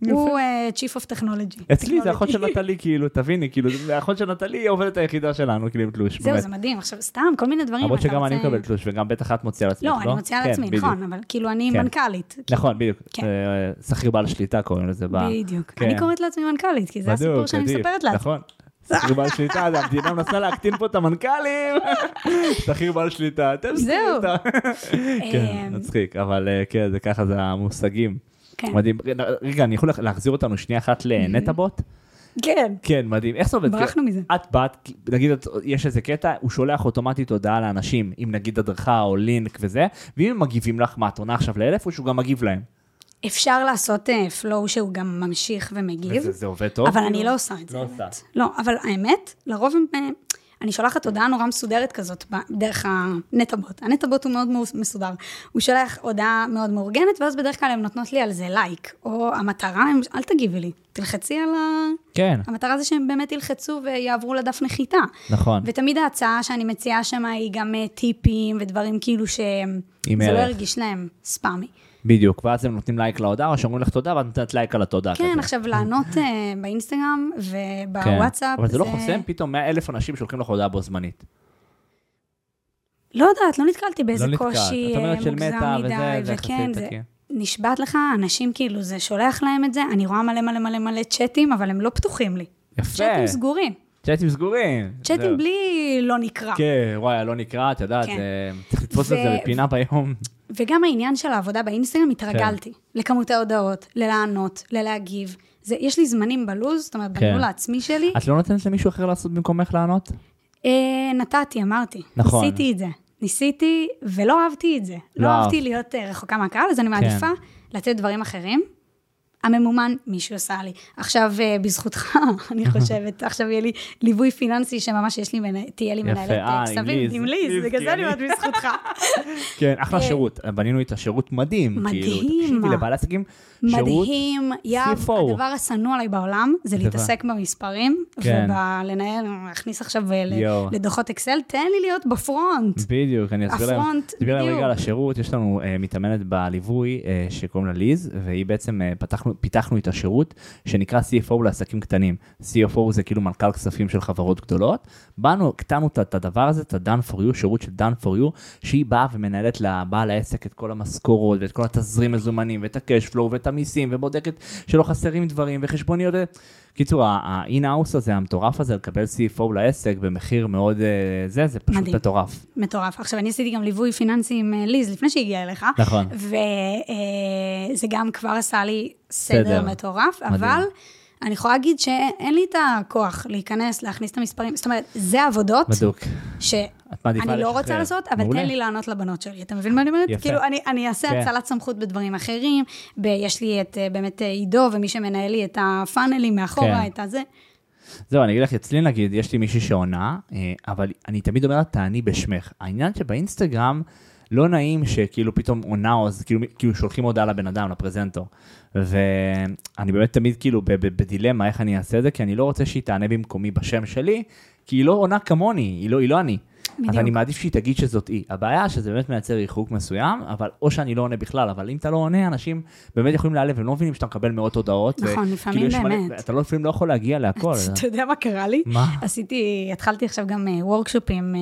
יפה. הוא uh, Chief of Technology. אצלי זה אחות של. נטלי, כאילו, תביני, כאילו, זה אחות של נטלי, היא העובדת היחידה שלנו, כאילו, עם תלוש. זהו, באמת. זה מדהים. עכשיו, סתם, כל מיני דברים. למרות שגם אני מקבל תלוש, וגם בטח את מוציאה על עצמך, לא, לא? אני מוציאה על כן, בדיוק. נכון, אבל כאילו אני כן. מנכ"לית. נכון, בדיוק. כן. אה, שכיר בעל שליטה קוראים לזה. בדיוק. כן. אני קוראת לעצמי מנכ"לית, כי זה הסיפור בדיוק, שאני עדיף. מספרת לעצמי. נכון. שכיר בעל שליטה, זה המדינה מנסה להקטין פה את המנכ"לים. שכיר בעל שליטה, אתם. שכירים אותה. כן, אמ, מצחיק, אבל אה, כן, זה ככה, זה המושגים. כן. מדהים. רגע, אני יכול להחזיר אותנו שנייה אחת לנטאבוט? כן, כן, מדהים. איך זה עובד? ברחנו מזה. את באת, נגיד את- יש איזה קטע, הוא שולח אוטומטית הודעה לאנשים, אם נגיד הדרכה או לינק וזה, ואם הם מגיבים לך, מה, את עונה עכשיו לאלף או שהוא גם מגיב להם? אפשר לעשות flow שהוא גם ממשיך ומגיב, וזה זה עובד טוב? אבל? אני לא עושה את זה. לא. עושה. לא, אבל האמת, לרוב הם... אני שולחת הודעה נורא מסודרת כזאת דרך הנטע בוט. הנטע בוט הוא מאוד מסודר. הוא שולח הודעה מאוד מאורגנת, ואז בדרך כלל הן נותנות לי על זה לייק. או המטרה, הם, אל תגיבי לי, תלחצי על ה... כן, המטרה זה שהם באמת ילחצו ויעברו לדף נחיתה. נכון. ותמיד ההצעה שאני מציעה שם היא גם אה, טיפים ודברים כאילו שזה עם לא ערך. ירגיש להם ספאמי. בדיוק, ואז הם נותנים לייק להודעה, או שאומרים לך תודה, ואת נותנת לייק על התודה. כן, כזה. עכשיו לענות אה, באינסטגרם כן. ובוואטסאפ. אבל זה לא חוסם, פתאום 100 אלף אנשים שולחים לך הודעה בו זמנית. לא יודעת, לא נתקלתי באיזה לא. קושי אה, מוגזם מדי, זה וכן, זה. נשבעת לך, אנשים כאילו, זה שולח להם את זה, אני רואה מלא מלא מלא מלא צ'אטים, אבל הם לא פתוחים לי. יפה. צ'אטים סגורים. צ'אטים סגורים. צ'אטים בלי לא נקרא. כן, וואי, לא נקרא, את יודעת, כן. זה- צריך לתפוס את זה בפינה ביום. וגם העניין של העבודה באינסטגרם, התרגלתי כן. לכמות ההודעות, ללענות, ללהגיב. זה, יש לי זמנים בלוז, זאת אומרת, כן. בניהול העצמי שלי. את לא נותנת למישהו אחר לעשות במקומך לענות? אה, נתתי, אמרתי. נכון. ניסיתי את זה. ניסיתי, ולא אהבתי את זה. לא לא אהבת. אהבתי להיות אה, רחוקה מהקהל, אז אני מעדיפה לתת דברים אחרים. הממומן, מישהו עשה לי. עכשיו, אה, בזכותך, אני חושבת, עכשיו יהיה לי ליווי פיננסי שממש יש לי, תהיה לי מנהלת אה, אה, עם כספים. ליז. עם ליז, ליז, בגלל זה אני אני- אומרת בזכותך. כן, אחלה אה, שירות. בנינו איתה שירות מדהים. מדהים. כאילו, תקשיבי, לבעלי עסקים, שירות מדהים, יאב. הדבר השנוא עליי בעולם זה. להתעסק במספרים, כן. ובלנהל, להכניס עכשיו. לדוחות אקסל, תן לי להיות בפרונט. בדיוק, אני אסביר להם. הפרונט, בדיוק. רגע על השירות, יש לנו מתאמנת בליווי שקוראים לה ליז, והיא בעצם, uh, פיתחנו איתה שירות שנקרא CFO לעסקים קטנים. CFO זה כאילו מנכ"ל כספים של חברות גדולות. באנו, הקטנו את- את הדבר הזה, את ה-done for you, שירות של done for you, שהיא באה ומנהלת לבעל העסק את כל המשכורות ואת כל התזרים מזומנים ואת ה-cash flow ואת המיסים ובודקת שלא חסרים דברים וחשבוניות. קיצור, ה-in-house הזה, המטורף הזה, לקבל CFO לעסק במחיר מאוד uh, זה, זה פשוט מדהים. מטורף. מטורף. עכשיו, אני עשיתי גם ליווי פיננסי עם אה, ליז לפני שהגיעה אליך. נכון. וזה גם כבר עשה לי סדר, סדר. מטורף, מדהים. אבל אני יכולה להגיד שאין לי את הכוח להיכנס, להכניס את המספרים. זאת אומרת, זה עבודות בדוק. שאני לא. רוצה לעשות, אבל מעולה. תן לי לענות לבנות שלי. אתה מבין מה אני אומרת? יפה. כאילו, אני, אני אעשה כן. הצלת סמכות בדברים אחרים. ב- יש לי את אה, באמת אה, עידו, ומי שמנהל לי את הפאנלים מאחורה, כן. את הזה. זהו, אני אגיד לך, אצלי נגיד, יש לי מישהי שעונה, אה, אבל אני תמיד אומר לה, תעני בשמך. העניין שבאינסטגרם, לא נעים שכאילו פתאום עונה או כאילו, כאילו שולחים הודעה לבן אדם, לפרזנטור. ואני באמת תמיד כאילו בדילמה איך אני אעשה את זה, כי אני לא רוצה שהיא תענה במקומי בשם שלי, כי היא לא עונה כמוני, היא לא, היא לא אני. בדיוק. אז אני מעדיף שהיא תגיד שזאת היא. הבעיה שזה באמת מייצר ריחוק מסוים, אבל או שאני לא עונה בכלל, אבל אם אתה לא עונה, אנשים באמת יכולים להיעלב, הם לא מבינים שאתה מקבל מאות הודעות. נכון, וכאילו לפעמים מלא- באמת. אתה לא, לפעמים לא יכול להגיע להכל. אתה יודע מה קרה לי? מה? עשיתי, התחלתי עכשיו גם וורקשופים,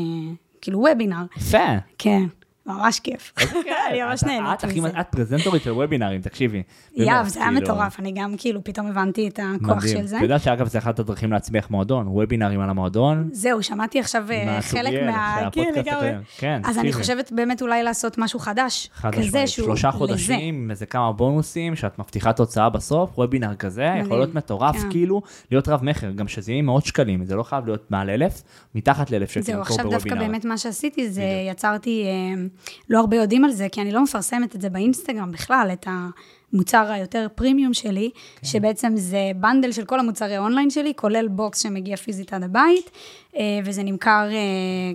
כאילו וובינר. יפה. כן, ממש כיף. אני ממש את- נהנית את מזה. את פרזנטורית של וובינארים, תקשיבי. יאב, זה היה כאילו, מטורף, אני גם כאילו פתאום הבנתי את הכוח. של זה. אתה יודע שאגב, זה אחת הדרכים להצמיח מועדון, וובינרים על המועדון. זהו, שמעתי עכשיו אה, חלק מה... כן. כן, אז אני. חושבת באמת אולי לעשות משהו חדש. חד כזה משמעית, שהוא שלושה. חודשים, איזה כמה בונוסים, שאת מבטיחה תוצאה בסוף, וובינר כזה. יכול להיות מטורף, כן. כאילו, להיות רב מכר, גם שזה יהיה מאות שקלים, זה לא חייב להיות מעל אלף, מתחת לאלף שקל זהו, עכשיו דווקא. באמת מה שעשיתי זה. יצרתי, אה, לא הרבה יודעים על זה, כי אני לא מפרסמת את זה באינסטגרם בכלל, את המוצר היותר פרימיום שלי, כן. שבעצם זה bundle של כל המוצרי אונליין שלי, כולל box שמגיע פיזית עד הבית, אה, וזה נמכר אה,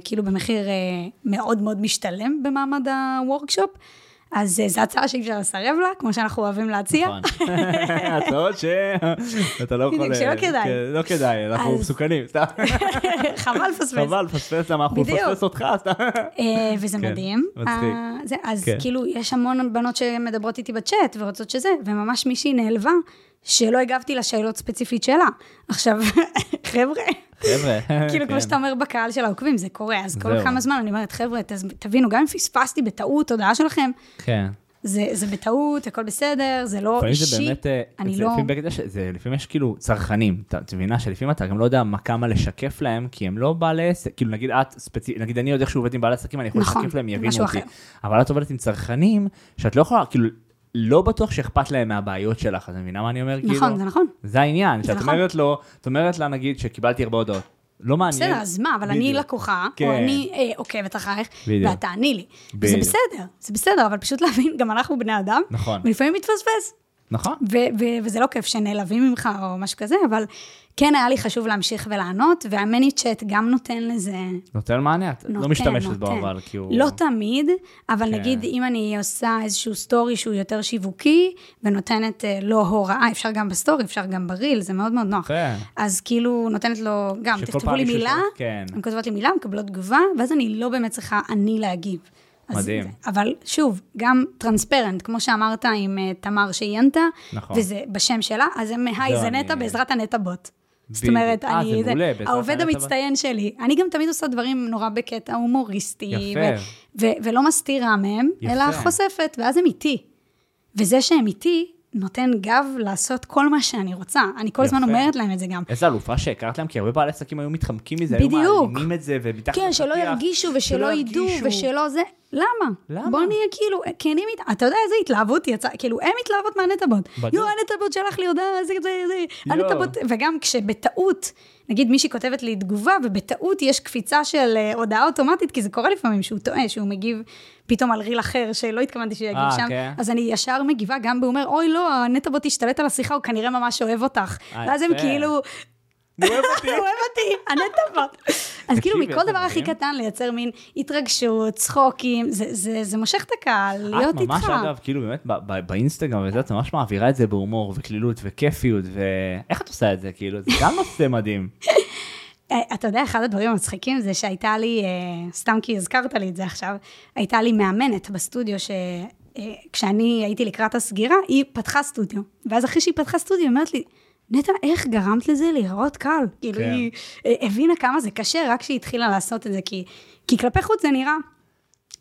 כאילו במחיר אה, מאוד מאוד משתלם במעמד הוורקשופ. אז אה, זו הצעה שאי אפשר לסרב לה, כמו שאנחנו אוהבים להציע. נכון. הצעות שאתה לא יכול... שלא כדאי. כן, לא כדאי, אנחנו מסוכנים, סתם. חבל לפספס. חבל, לפספס, למה אנחנו. נפספס אותך, סתם. אה, וזה כן, מדהים. מצחיק. אה, אז כן. כאילו, יש המון בנות שמדברות איתי בצ'אט ורוצות שזה, וממש מישהי נעלבה שלא הגבתי לשאלות ספציפית שלה. עכשיו, חבר'ה, חבר'ה. כאילו, כן. כמו שאתה אומר בקהל של העוקבים, זה קורה, אז כל. כמה זמן אני אומרת, חבר'ה, תבינו, גם אם פספסתי בטעות הודעה שלכם, כן. זה, זה בטעות, הכל בסדר, זה לא אישי. זה באמת, אה, אני זה לא... לפעמים בגלל שזה, לפעמים יש כאילו צרכנים, את מבינה שלפעמים אתה גם לא יודע מה כמה לשקף להם, כי הם לא בעלי עסק, כאילו נגיד את ספציפית, נגיד אני יודע איך שהוא עובד עם בעלי עסקים, אני יכול נכון, לשקף להם, יבינו אותי, אחר. אבל את עובדת עם צרכנים, שאת לא יכולה, כאילו, לא בטוח שאכפת להם מהבעיות שלך, את מבינה מה אני אומר? נכון, כאילו, זה נכון. זה העניין, זה שאת נכון. אומרת לו, את אומרת לה נגיד שקיבלתי הרבה הודעות, לא מעניין. בסדר, אז מה, אבל אני בדיוק. לקוחה, כן. או אני אה, עוקבת אחרייך, בדיוק. ואת תעני לי. בדיוק. בסדר, זה בסדר, אבל פשוט להבין, גם אנחנו בני אדם, נכון. ולפעמים מתפספס. נכון. ו- ו- וזה לא כיף שנעלבים ממך או משהו כזה, אבל כן היה לי חשוב להמשיך ולענות, וה ManyChat גם נותן לזה... נותן מענה, את לא נותן, משתמשת בו. אבל, כי הוא... לא תמיד, אבל כן. נגיד אם אני עושה איזשהו סטורי שהוא יותר שיווקי, ונותנת אה, לו הוראה, אפשר גם בסטורי, אפשר גם ב reel, זה מאוד מאוד נוח. יפה. אז כאילו נותנת לו, גם תכתבו לי מילה, שואל, כן. הן כותבות לי מילה, מקבלות תגובה, ואז אני לא באמת צריכה אני להגיב. אז מדהים. זה- אבל שוב, גם טרנספרנט, כמו שאמרת עם אה, תמר שעיינת, נכון. וזה בשם שלה, אז הם, היי, זהו, זה נטע בעזרת הנטע בוט. זאת בדיוק. אומרת, אה, אני, זה מעולה, בעזרת העובד. המצטיין שלי. אני גם תמיד עושה דברים נורא בקטע הומוריסטי, יפה. ו- ו- ולא מסתירה מהם, יפה. אלא חושפת, ואז הם איתי. וזה שהם איתי, נותן גב לעשות כל מה שאני רוצה. אני כל הזמן. אומרת להם את זה גם. איזה אלופה שהכרת להם, כי הרבה בעלי עסקים היו מתחמקים מזה, בדיוק. היו מעלימים את זה, ומתחת כן, שלא לפתיח, ירגישו ושלא שלא ידעו. ושלא זה. למה? למה? בוא נהיה כאילו כנים איתה. אתה יודע איזה התלהבות יצא, כאילו, הם מהנטבוט. בדיוק. יואו, הנטבוט שלח לי הודעה, זה, זה, זה. הנטבוט, וגם כשבטעות, נגיד מישהי כותבת לי תגובה, ובטעות יש קפיצה של אה, הודעה אוטומטית, כי זה קורה לפעמים שהוא טועה, שהוא מגיב פתאום על ריל אחר, שלא התכוונתי שיגיב אה, שם. כן. אז אני ישר מגיבה גם באומר, אוי, לא, הנטבוט השתלט על השיחה, הוא כנראה ממש אוהב אותך. אה, ואז הם. כאילו... הוא אוהב אותי. הוא אוהב אותי, הנטבוט. אז כאילו, מכל דבר הכי. קטן לייצר מין התרגשות, צחוקים, זה- מושך את הקהל, להיות את ממש, איתך. אגב, כאילו באמת באינסטגרם וזה, את ממש מעבירה את זה בהומור וקלילות וכיפיות, ואיך את עושה את זה, כאילו, זה גם נושא מדהים. אה, אתה יודע, אחד הדברים המצחיקים זה שהייתה לי, אה, סתם כי הזכרת לי את זה עכשיו, הייתה לי מאמנת בסטודיו ש... אה, כשאני הייתי לקראת הסגירה, היא פתחה סטודיו. ואז אחרי שהיא פתחה סטודיו, היא אומרת לי, נטע, איך גרמת לזה להיראות קל? כאילו, כן. היא אה, הבינה כמה זה קשה רק כשהיא התחילה לעשות את זה, כי, כי כלפי חוץ זה נראה,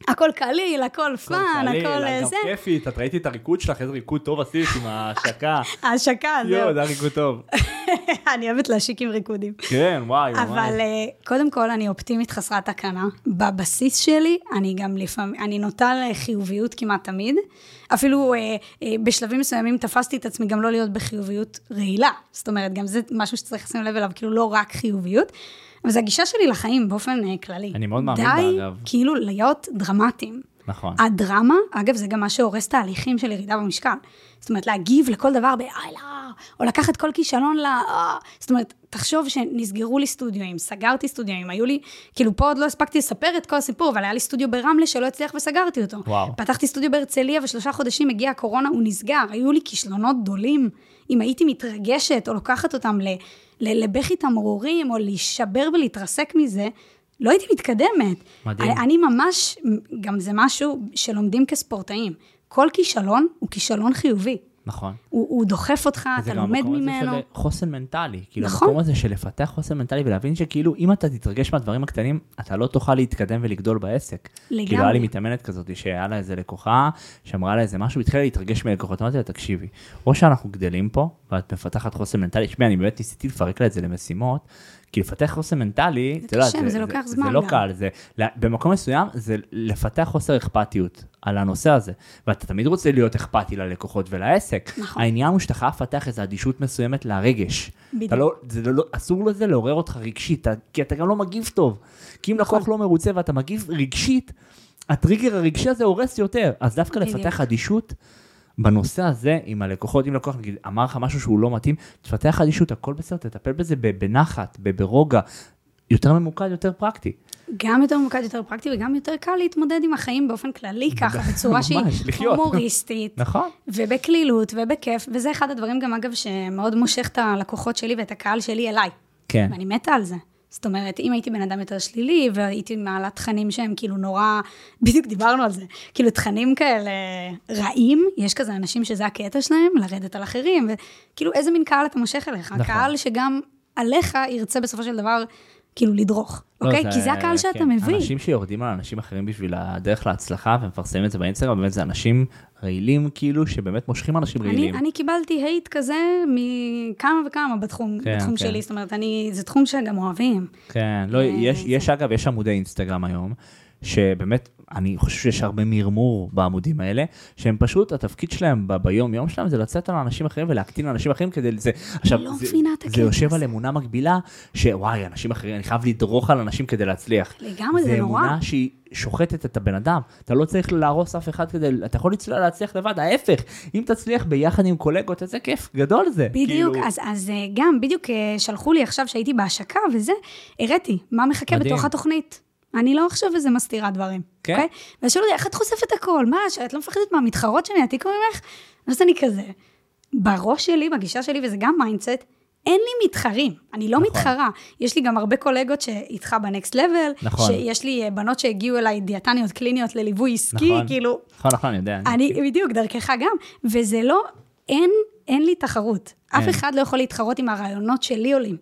הכל קליל, הכל fun, הכל אה, גם זה. כיפית, את ראיתי את הריקוד שלך, איזה ריקוד טוב עשית עם ההשקה. ההשקה, זהו. יואו, זה היה ריקוד טוב. אני אוהבת להשיק עם ריקודים. כן, וואי, ממש. אבל אה, קודם כל, אני אופטימית חסרת תקנה. בבסיס שלי, אני גם לפעמים, אני נוטה לחיוביות כמעט תמיד. אפילו אה, אה, בשלבים מסוימים תפסתי את עצמי גם לא להיות בחיוביות רעילה. זאת אומרת, גם זה משהו שצריך לשים לב אליו, כאילו לא רק חיוביות. אבל זו הגישה שלי לחיים באופן כללי. אני מאוד מאמין בה, די, אגב. כאילו, להיות דרמטיים. נכון. הדרמה, אגב, זה גם מה שהורס תהליכים של ירידה במשקל. זאת אומרת, להגיב לכל דבר ביאללה, או לקחת כל כישלון ל... אה. זאת אומרת, תחשוב שנסגרו לי סטודיואים, סגרתי סטודיואים, היו לי, כאילו פה עוד לא הספקתי לספר את כל הסיפור, אבל היה לי סטודיו ברמלה שלא הצליח וסגרתי אותו. וואו. פתחתי סטודיו בהרצליה ושלושה חודשים הגיעה הקורונה, הוא נסגר, היו לי כישלונות גדולים. אם הייתי מתרגשת או לוקחת אותם ל, לבכי תמרורים, או להישבר ולהתרסק מזה, לא הייתי מתקדמת. מדהים. אני, אני ממש, גם זה משהו שלומדים כספורטאים. כל כישלון הוא כישלון חיובי. נכון. הוא, הוא דוחף אותך, זה אתה גם לומד המקום הזה ממנו. של חוסן מנטלי. כאילו, נכון. המקום הזה של לפתח חוסן מנטלי ולהבין שכאילו, אם אתה תתרגש מהדברים הקטנים, אתה לא תוכל להתקדם ולגדול בעסק. לגמרי. כאילו, היה לי מתאמנת כזאת, שהיה לה איזה לקוחה, שאמרה לה איזה משהו, והתחילה להתרגש מלקוחות. אמרתי לה, תקשיבי, או שאנחנו גדלים פה, ואת מפתחת חוסן מנטלי, תשמעי, אני באמת ניסיתי לפרק לה את זה למשימות, כי לפתח חוסן מנטלי, זה אתה יודע, קשה, זה לוקח זמן זה לא. קל, זה, במקום מסוים, זה לפתח חוסר אכפתיות על הנושא הזה. ואתה תמיד רוצה להיות אכפתי ללקוחות ולעסק. נכון. העניין הוא שאתה חייב לפתח איזו אדישות מסוימת לרגש. בדיוק. לא, זה לא, אסור לזה לעורר אותך רגשית, כי אתה גם לא מגיב טוב. כי אם לקוח לא מרוצה ואתה מגיב רגשית, הטריגר הרגשי הזה הורס יותר. אז דווקא בדיוק. לפתח אדישות בנושא הזה עם הלקוחות, אם לקוח נגיד אמר לך משהו שהוא לא מתאים, תפתח אדישות, הכל בסדר, תטפל בזה בנחת, ברוגע, יותר ממוקד, יותר פרקטי. גם יותר ממוקד, יותר פרקטי, וגם יותר קל להתמודד עם החיים באופן כללי ככה, בצורה שהיא. הומוריסטית. נכון? ובקלילות ובכיף, וזה אחד הדברים גם, אגב, שמאוד מושך את הלקוחות שלי ואת הקהל שלי אליי. כן. ואני מתה על זה. זאת אומרת, אם הייתי בן אדם יותר שלילי, והייתי מעלה תכנים שהם כאילו נורא, בדיוק דיברנו על זה, כאילו תכנים כאלה רעים, יש כזה אנשים שזה הקטע שלהם, לרדת על אחרים, וכאילו איזה מין קהל אתה מושך אליך? נכון. קהל שגם עליך ירצה בסופו של דבר, כאילו לדרוך, לא, אוקיי? כי זה הקהל שאתה כן. מביא. אנשים שיורדים על אנשים אחרים בשביל הדרך להצלחה ומפרסמים את זה באינסטגרם, באמת זה אנשים רעילים כאילו, שבאמת מושכים אנשים אני, רעילים. אני קיבלתי הייט כזה מכמה וכמה בתחום, כן, בתחום כן. שלי, זאת אומרת, אני, זה תחום שגם אוהבים. כן, לא, אה, יש, זה- יש אגב, יש עמודי אינסטגרם היום, שבאמת, אני חושב שיש הרבה מרמור בעמודים האלה, שהם פשוט, התפקיד שלהם ב- ביום-יום שלהם זה לצאת על אנשים אחרים ולהקטין אנשים אחרים כדי זה, עכשיו, לא זה, זה הקטע יושב. על אמונה מקבילה, שוואי, אנשים אחרים, אני חייב לדרוך על אנשים כדי להצליח. לגמרי, זה נורא. אמונה שהיא שוחטת את הבן אדם, אתה לא צריך להרוס אף אחד כדי, אתה יכול להצליח, להצליח לבד, ההפך, אם תצליח ביחד עם קולגות, איזה כיף, גדול זה. בדיוק, כאילו, אז, אז אה, גם, בדיוק אה, שלחו לי עכשיו שהייתי בהשקה וזה, הראיתי מה מחכה מדהים. בתוך התוכנית. אני לא עכשיו איזה מסתירה דברים, כן. אוקיי? ואז שאלו אותי, איך את חושפת הכל? מה, שאת לא מפחדת מהמתחרות שיעתיקו ממך? אז אני כזה, בראש שלי, בגישה שלי, וזה גם mindset, אין לי מתחרים, אני לא נכון. מתחרה. יש לי גם הרבה קולגות שאיתך ב next level, נכון. שיש לי אה, בנות שהגיעו אליי, דיאטניות קליניות לליווי עסקי, נכון. כאילו, נכון, נכון, אני יודע. אני, בדיוק, דרכך גם. וזה לא, אין, אין לי תחרות. אף אין. אחד לא יכול להתחרות עם הרעיונות שלי עולים.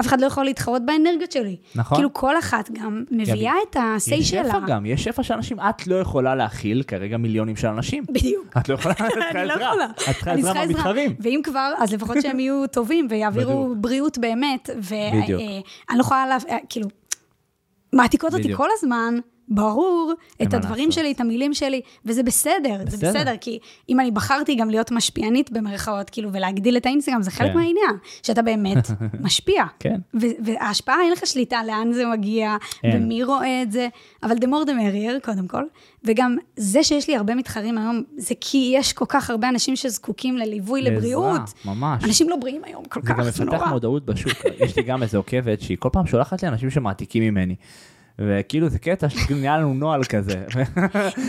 אף אחד לא יכול להתחרות באנרגיות שלי. נכון. כאילו, כל אחת גם מביאה את ה-say יש שלה. שפע גם, יש שפע של אנשים, את לא יכולה להכיל כרגע מיליונים של אנשים. בדיוק. את לא יכולה, את צריכה אני לא עזרה. יכולה. את צריכה עזרה מהמתחרים. ואם כבר, אז לפחות שהם יהיו טובים ויעבירו. בריאות באמת. בדיוק. ואני לא יכולה, לה- אה, כאילו, מעתיקות אותי. כל הזמן, ברור, את הדברים לעשות. שלי, את המילים שלי, וזה בסדר, זה בסדר. בסדר, כי אם אני בחרתי גם להיות משפיענית במרכאות, כאילו, ולהגדיל את האינסטגרם, זה חלק כן. מהעניין, שאתה באמת משפיע. כן. וההשפעה, אין לך שליטה לאן זה מגיע, אין. ומי רואה את זה, אבל the more the merrier, קודם כל. וגם זה שיש לי הרבה מתחרים היום, זה כי יש כל כך הרבה אנשים שזקוקים לליווי לעזרה, לבריאות. ממש. אנשים לא בריאים היום כל זה כך, גם זה מפתח נורא. מודעות בשוק. יש לי גם איזה עוקבת שהיא כל פעם שולחת לי אנשים שמעתיקים ממני. וכאילו זה קטע שכאילו נהיה לנו נוהל כזה.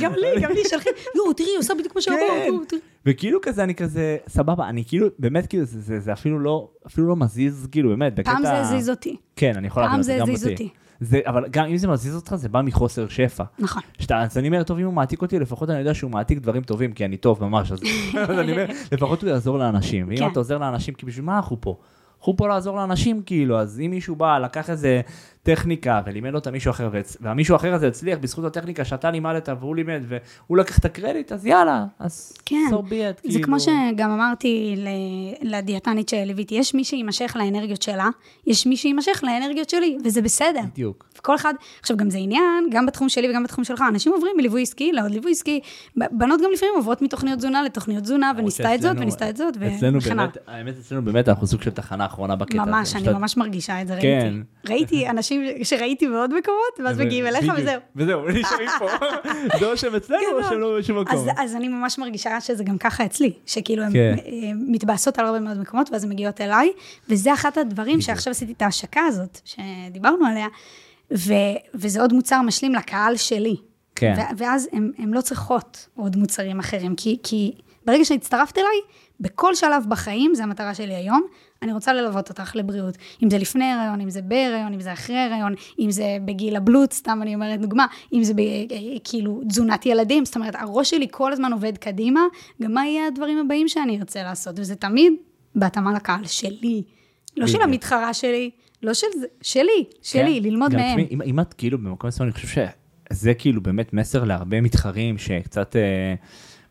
גם לי, גם לי, שלחי, לא, תראי, עושה בדיוק מה כן. שאמרת, תראי. וכאילו כזה אני כזה סבבה אני כאילו באמת כאילו זה, זה, זה אפילו לא אפילו לא מזיז כאילו באמת בקטע פעם זה הזיז אותי. כן אני יכול פעם להבין זה גם אותי. זה אבל גם אם זה מזיז אותך זה בא מחוסר שפע. נכון. שאתה, אז אני אומר, טוב, אם הוא מעתיק אותי, לפחות אני יודע שהוא מעתיק דברים טובים, כי אני טוב ממש, אז, אז אני אומר, לפחות הוא יעזור לאנשים. ואם כן. אתה עוזר לאנשים, כי בשביל מה אנחנו פה? אנחנו פה לעזור לאנשים, כאילו, אז אם מישהו בא, לקח איזה טכניקה ולימד אותה מישהו אחר, והמישהו אחר הזה הצליח בזכות הטכניקה שאתה לימדת והוא לימד, והוא לקח את הקרדיט, אז יאללה, אז כן, so be it, זה כאילו. כמו שגם אמרתי ל- לדיאטנית שליוויתי, יש מי שיימשך לאנרגיות שלה, יש מי שיימשך לאנרגיות שלי, וזה בסדר. בדיוק. וכל אחד, עכשיו גם זה עניין, גם בתחום שלי וגם בתחום שלך, אנשים עוברים מליווי עסקי לעוד ליווי עסקי, בנות גם לפעמים עוברות מתוכניות תזונה לתוכניות תזונה, וניסתה את זאת וניסתה את זאת, וכן הלאה. באמת, האמת אצלנו באמת אנחנו סוג של תחנה אחרונה בקטע הזה. ממש, אני ממש מרגישה את זה, כן. ראיתי. ראיתי אנשים אנשים שראיתי בעוד מקומות, ואז מגיעים אליך. וזהו. וזהו, נשארים פה. זה או שהם אצלנו או שהם לא בשום מקום. אז, אני ממש מרגישה שזה גם ככה אצלי, שכאילו הן כן. אה, מתבאסות על הרבה מאוד מקומות, ואז הן מגיעות אליי, וזה אחד הדברים שעכשיו עשיתי את ההשקה הזאת, שדיברנו עליה, וזה עוד מוצר משלים לקהל שלי. כן. ואז הן לא צריכות עוד מוצרים אחרים, כי ברגע שהצטרפת אליי, בכל שלב בחיים, זו המטרה שלי היום, אני רוצה ללוות אותך לבריאות. אם זה לפני הריון, אם זה בהיריון, אם זה אחרי הריון, אם זה בגיל הבלוט, סתם אני אומרת דוגמה, אם זה ב, כאילו תזונת ילדים, זאת אומרת, הראש שלי כל הזמן עובד קדימה, גם מה יהיה הדברים הבאים שאני ארצה לעשות, וזה תמיד בהתאמה לקהל שלי. לא של. המתחרה שלי, לא של זה, שלי, שלי, כן. ללמוד מהם. תשמעי, אם, אם את כאילו במקום מסוים, אני חושב שזה כאילו באמת מסר להרבה מתחרים שקצת אה,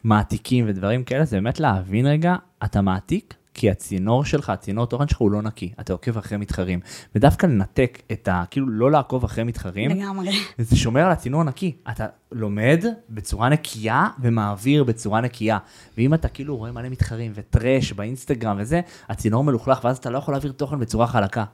מעתיקים ודברים כאלה, זה באמת להבין רגע, אתה מעתיק, כי הצינור שלך, הצינור תוכן שלך הוא לא נקי, אתה עוקב אחרי מתחרים. ודווקא לנתק את ה... כאילו לא לעקוב אחרי מתחרים, לגמרי. זה שומר על הצינור הנקי. אתה לומד בצורה נקייה ומעביר בצורה נקייה. ואם אתה כאילו רואה מלא מתחרים ו trash באינסטגרם וזה, הצינור מלוכלך, ואז אתה לא יכול להעביר תוכן בצורה חלקה.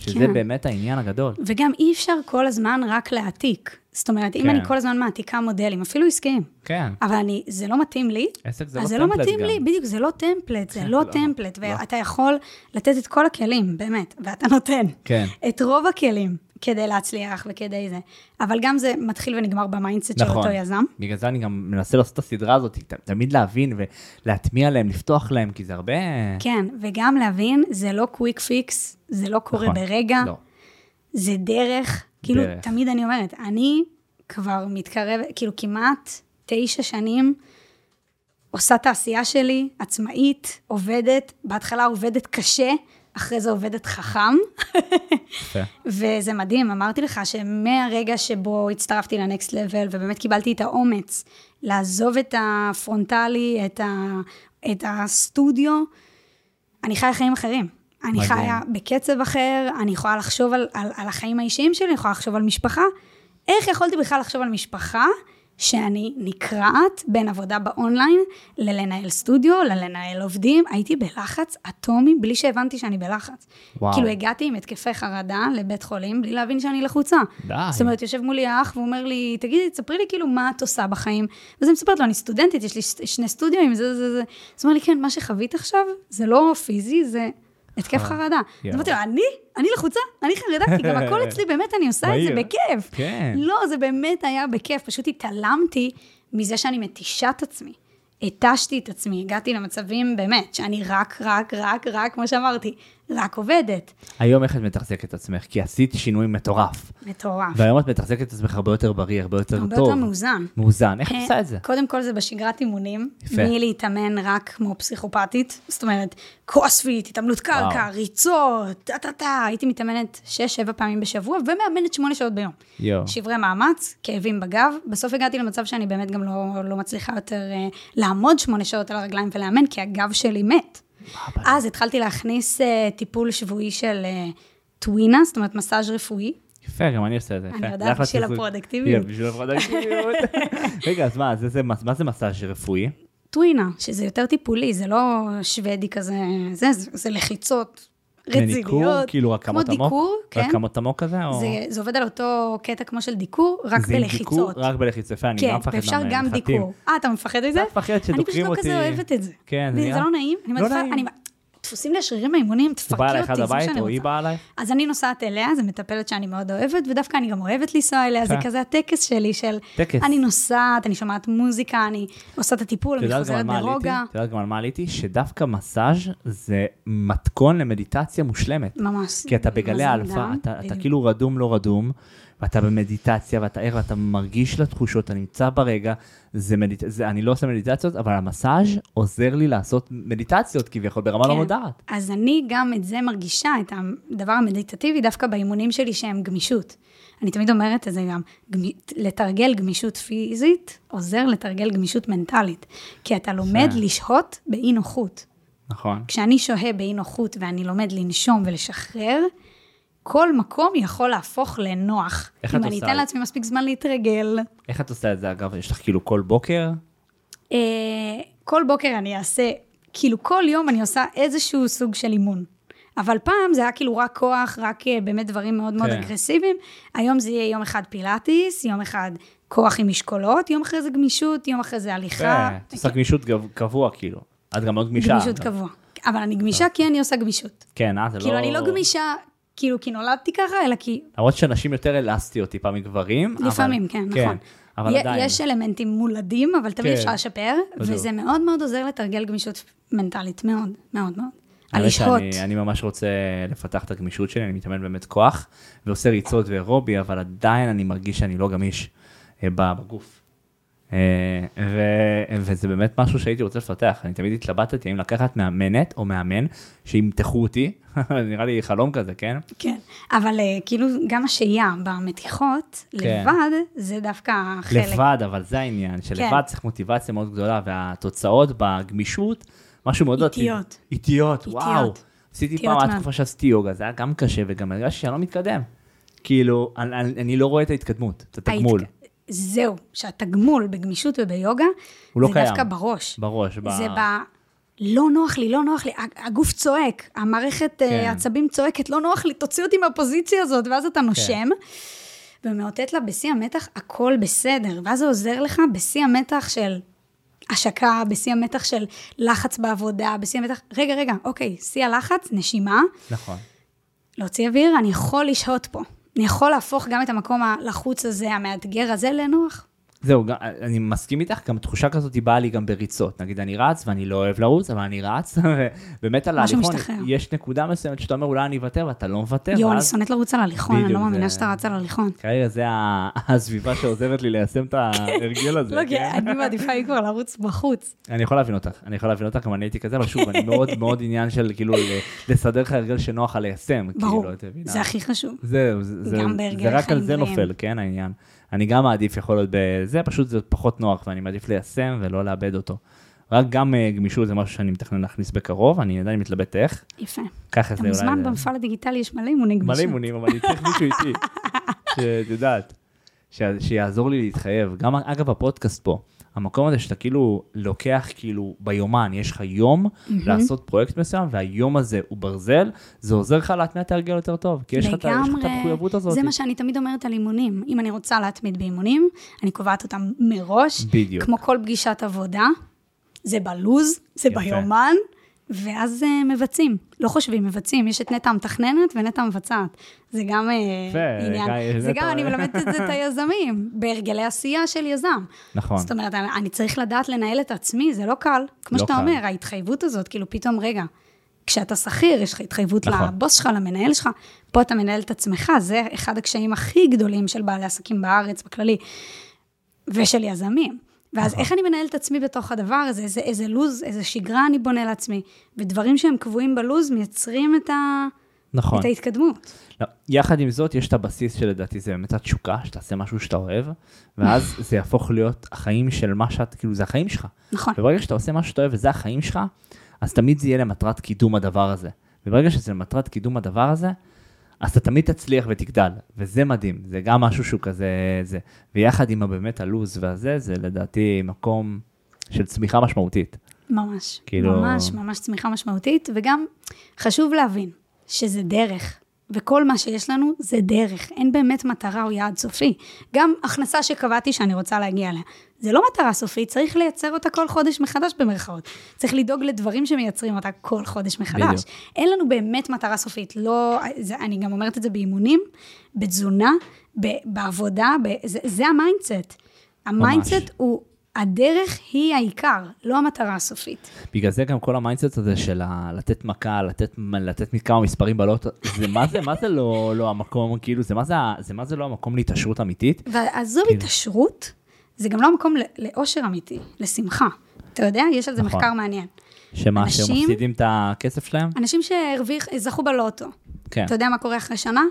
שזה כן. באמת העניין הגדול. וגם אי אפשר כל הזמן רק להעתיק. זאת אומרת, אם כן. אני כל הזמן מעתיקה מודלים, אפילו עסקיים, כן. אבל אני, זה לא מתאים לי, עסק זה לא זה לא template מתאים גם. לי, בדיוק, זה לא template, זה כן, לא לא, template, לא. ואתה יכול לתת את כל הכלים, באמת, ואתה נותן. כן. את רוב הכלים כדי להצליח וכדי זה. אבל גם זה מתחיל ונגמר ב mindset של נכון. אותו יזם. בגלל זה אני גם מנסה לעשות את הסדרה הזאת, ת- תמיד להבין ולהטמיע להם, לפתוח להם, כי זה הרבה... כן, וגם להבין, זה לא קוויק פיקס, זה לא קורה נכון. ברגע, לא. זה דרך. כאילו, דרך. תמיד אני אומרת, אני כבר מתקרבת, כאילו כמעט תשע שנים עושה את העשייה שלי, עצמאית, עובדת, בהתחלה עובדת קשה, אחרי זה עובדת חכם. וזה מדהים, אמרתי לך שמהרגע שבו הצטרפתי לנקסט לבל, ובאמת קיבלתי את האומץ לעזוב את הפרונטלי, את, ה, את הסטודיו, אני חיה חיים אחרים. אני מדהים. חיה בקצב אחר, אני יכולה לחשוב על, על, על החיים האישיים שלי, אני יכולה לחשוב על משפחה. איך יכולתי בכלל לחשוב על משפחה שאני נקרעת בין עבודה באונליין ללנהל סטודיו, ללנהל עובדים? הייתי בלחץ אטומי בלי שהבנתי שאני בלחץ. וואו. כאילו הגעתי עם התקפי חרדה לבית חולים בלי להבין שאני לחוצה. די. זאת אומרת, יושב מולי האח והוא אומר לי, תגידי, תספרי לי כאילו מה את עושה בחיים. ואז אני מספרת לו, אני סטודנטית, יש לי שני סטודיו, זה, זה, זה. אז הוא אומר לי, כן, מה שחווית עכשיו, זה לא פיזי, זה התקף חרדה. אז. אמרתי לו, אני? אני לחוצה? אני חרדה? כי גם הכל אצלי, באמת, אני עושה את זה. בכיף. כן. לא, זה באמת היה בכיף, פשוט התעלמתי מזה שאני מתישה את עצמי. התשתי את עצמי, הגעתי למצבים, באמת, שאני רק, רק, רק, רק, כמו שאמרתי, רק עובדת. היום איך את מתחזקת את עצמך? כי עשית שינוי מטורף. מטורף. והיום את מתחזקת את עצמך הרבה יותר בריא, הרבה יותר הרבה טוב. יותר מאוזן. מאוזן. איך את אה, עושה את זה? קודם כל זה בשגרת אימונים, יפה. מלהתאמן רק כמו פסיכופתית, זאת אומרת, קרוספיט, התעמלות קרקע, וואו. ריצות, טה-טה-טה, הייתי מתאמנת 6-7 פעמים בשבוע, ומאמנת 8 שעות ביום. יואו. שברי מאמץ, כאבים בגב, בסוף הגעתי למצב שאני באמת גם לא, לא מצליחה יותר אה, לעמוד 8 שעות על הרגליים ולאמן, כי הגב שלי מת. אז התחלתי להכניס אה, טיפול שבועי של אה, טווינה, זאת אומרת מסאז' רפואי. יפה, גם אני עושה את זה. אני. יודעת, בשביל. הפרודקטיביות. בשביל הפרודקטיביות. רגע, אז מה, מה זה מסאז' רפואי? טווינה, שזה יותר טיפולי, זה לא שוודי כזה, זה, זה, זה לחיצות רציניות. לניקור? כאילו רק כמות כמו עמוק? דיקור, כן. רק כמות עמוק כזה? או- זה, זה עובד על אותו קטע כמו של דיקור, רק זה בלחיצות. דיקור? רק בלחיצות. יפה, אני כן, גם מפחד ואפשר גם. דיקור. אה, אתה מפחד מזה? אני פשוט לא. כזה אוהבת את זה. כן, זה זה נראה- לא נעים. אני לא מעדיפה, נעים. אני... דפוסים לי השרירים האימונים, הוא תפרקי בא אותי, אליך זה עד מה הבית, או היא. באה אליי? אז אני נוסעת אליה, זו מטפלת שאני מאוד אוהבת, ודווקא אני גם אוהבת לנסוע אליה, זה יפה. כזה הטקס שלי של... טקס. אני נוסעת, אני שומעת מוזיקה, אני עושה את הטיפול, אני חוזרת? ברוגע. את יודעת גם על מה עליתי? שדווקא מסאז' זה מתכון למדיטציה מושלמת. ממש. כי אתה בגלי דם, אתה. כאילו רדום לא רדום, ואתה במדיטציה, ואתה ער, ואתה מרגיש לתחושות, אתה נמצא ברגע, זה מדיט... זה, אני לא עושה מדיטציות, אבל המסאז' עוזר לי לעשות מדיטציות כביכול ברמה לא כן. מודעת. אז אני גם את זה מרגישה, את הדבר המדיטטיבי, דווקא באימונים שלי שהם גמישות. אני תמיד אומרת את זה גם, גמי, לתרגל גמישות פיזית עוזר לתרגל גמישות מנטלית. כי אתה לומד יפה. לשהות באי נוחות. נכון. כשאני שוהה באי נוחות ואני לומד לנשום ולשחרר, כל מקום יכול להפוך לנוח. איך אם את אני עושה אתן את- לעצמי מספיק זמן להתרגל. איך את עושה את זה, אגב? יש לך כאילו כל בוקר? אה, כל בוקר אני אעשה, כאילו כל יום אני עושה איזשהו סוג של אימון. אבל פעם זה היה כאילו רק כוח, רק אה, באמת דברים מאוד מאוד כן. אגרסיביים. היום זה יהיה יום אחד פילאטיס, יום אחד כוח עם משקולות, יום אחרי זה גמישות, יום אחרי זה הליכה. כן, את עושה גמישות קבוע, כאילו. את גם מאוד גמישה. גמישות קבוע. אבל אני גמישה כי אני עושה גמישות. כן, אה, זה לא... כאילו, אני לא גמישה, כאילו, כי נולדתי ככה, אלא כי למרות שנשים יותר אלסטיות טיפה מגברים. אבל- לפעמים, כן, נכון. אבל י- עדיין. יש אלמנטים מולדים, אבל תמיד כן. אפשר לשפר, בדיוק. וזה מאוד מאוד עוזר לתרגל גמישות מנטלית, מאוד, מאוד מאוד. על לשהות. אני ממש רוצה לפתח את הגמישות שלי, אני מתאמן באמת כוח, ועושה ריצות ואירובי, אבל עדיין אני מרגיש שאני לא גמיש אה, בגוף. אה, ו- וזה באמת משהו שהייתי רוצה לפתח. אני תמיד התלבטתי האם לקחת מאמנת או מאמן שימתחו אותי, נראה לי חלום כזה, כן? כן, אבל אה, כאילו, גם השהייה במתיחות, כן. לבד, זה דווקא חלק. לבד, אבל זה העניין, שלבד צריך מוטיבציה מאוד גדולה, והתוצאות בגמישות, משהו מאוד... איטיות. איטיות, איטיות. וואו. עשיתי פעם, עד. תקופה שעשיתי יוגה, זה היה גם קשה, וגם הרגשתי שאני לא מתקדם. כאילו, אני, אני, אני לא רואה את ההתקדמות, את התגמול. ההתק- זהו, שהתגמול בגמישות וביוגה, הוא לא זה קיים. דווקא בראש. בראש, ב... זה ב... לא נוח לי, לא נוח לי, הג- הגוף צועק, המערכת אה, כן. העצבים צועקת, לא נוח לי, תוציא אותי מהפוזיציה הזאת, ואז אתה נושם, ומאותת לה בשיא המתח, הכל בסדר, ואז זה עוזר לך בשיא המתח של השקה, בשיא המתח של לחץ בעבודה, בשיא המתח, רגע, רגע, אוקיי, שיא הלחץ, נשימה, נכון. להוציא אוויר, אני יכול לשהות פה. יכול להפוך גם את המקום הלחוץ הזה, המאתגר הזה, לנוח. זהו, אני מסכים איתך, גם תחושה כזאת היא באה לי גם בריצות. נגיד, אני רץ ואני לא אוהב לרוץ, אבל אני רץ, ובאמת על ההליכון. יש נקודה מסוימת שאתה אומר, אולי אני אוותר, ואתה לא מוותר, יואו, אני שונאת לרוץ על הליכון, אני לא מאמינה שאתה רץ על הליכון. כרגע זה הסביבה שעוזרת לי ליישם את ההרגל הזה. לא, כי כן? אני מעדיפה לי כבר לרוץ בחוץ. אני יכול להבין אותך, אני יכול להבין אותך, גם אני הייתי כזה, אבל שוב, אני מאוד מאוד עניין של כאילו לסדר לך הרגל שנוח לך ליישם. ברור, כאילו, את מבינה? זה הכי חשוב. זהו, זה, רק על זה. נופל, כן, העניין. אני גם מעדיף יכול להיות בזה, פשוט זה פחות נוח, ואני מעדיף ליישם ולא לאבד אותו. רק גם אה, גמישות זה משהו שאני מתכנן להכניס בקרוב, אני עדיין מתלבט איך. יפה. ככה אתה זה אולי... מוזמן זה- במפעל הדיגיטלי, יש מלא אימוני גמישות. מלא אימונים, אבל אני צריך מישהו איתי, שאת יודעת, שיעזור לי להתחייב. גם, אגב, הפודקאסט פה, המקום הזה שאתה כאילו לוקח כאילו ביומן, יש לך יום לעשות פרויקט מסוים, והיום הזה הוא ברזל, זה עוזר לך להטמיע את ההרגל יותר טוב, כי יש לך את המחויבות הזאת. זה מה שאני תמיד אומרת על אימונים. אם אני רוצה להתמיד באימונים, אני קובעת אותם מראש. בדיוק. כמו כל פגישת עבודה, זה בלוז, זה יפה. ביומן, ואז uh, מבצעים. לא חושבים, מבצעים. יש את נטע המתכננת ונטע המבצעת. זה גם uh, יפה, עניין. גיא, זה גם, אני מלמדת את זה את היזמים, בהרגלי עשייה של יזם. נכון. זאת אומרת, אני, אני צריך לדעת לנהל את עצמי, זה לא קל. כמו לא שאתה קל. אומר, ההתחייבות הזאת, כאילו פתאום, רגע, כשאתה שכיר, יש לך התחייבות נכון. לבוס שלך, למנהל שלך, פה אתה מנהל את עצמך, זה אחד הקשיים הכי גדולים של בעלי עסקים בארץ, בכללי, ושל יזמים. ואז. איך אני מנהל את עצמי בתוך הדבר הזה, איזה, איזה לוז, איזה שגרה אני בונה לעצמי, ודברים שהם קבועים בלוז מייצרים את, ה, נכון. את ההתקדמות. לא, יחד עם זאת, יש את הבסיס שלדעתי זה באמת התשוקה, שתעשה משהו שאתה אוהב, ואז זה יהפוך להיות החיים של מה שאת, כאילו, זה החיים שלך. נכון. וברגע שאתה עושה מה שאתה אוהב וזה החיים שלך, אז תמיד זה יהיה למטרת קידום הדבר הזה. וברגע שזה למטרת קידום הדבר הזה, אז אתה תמיד תצליח ותגדל, וזה מדהים, זה גם משהו שהוא כזה, זה. ויחד עם באמת הלו"ז והזה, זה לדעתי מקום של צמיחה משמעותית. ממש, כאילו- ממש, ממש צמיחה משמעותית, וגם חשוב להבין שזה דרך, וכל מה שיש לנו זה דרך, אין באמת מטרה או יעד סופי. גם הכנסה שקבעתי שאני רוצה להגיע אליה, זה לא מטרה סופית, צריך לייצר אותה כל חודש מחדש במרכאות. צריך לדאוג לדברים שמייצרים אותה כל חודש מחדש. בדיוק. אין לנו באמת מטרה סופית, לא, זה, אני גם אומרת את זה באימונים, בתזונה, ב, בעבודה, ב, זה, זה ה mindset. ה mindset הוא, הדרך היא העיקר, לא המטרה הסופית. בגלל זה גם כל ה mindset הזה של ה- לתת מכה, לתת, לתת כמה מספרים בלוטו, זה מה זה, מה זה לא, לא המקום, כאילו, זה מה זה, זה מה זה לא המקום להתעשרות אמיתית? ועזוב כאילו. התעשרות, זה גם לא המקום ל- לאושר אמיתי, לשמחה. אתה יודע, יש על זה נכון. מחקר מעניין. שמה, אנשים- שהם מפסידים את הכסף שלהם? אנשים שזכו בלוטו, כן. אתה יודע מה קורה אחרי שנה?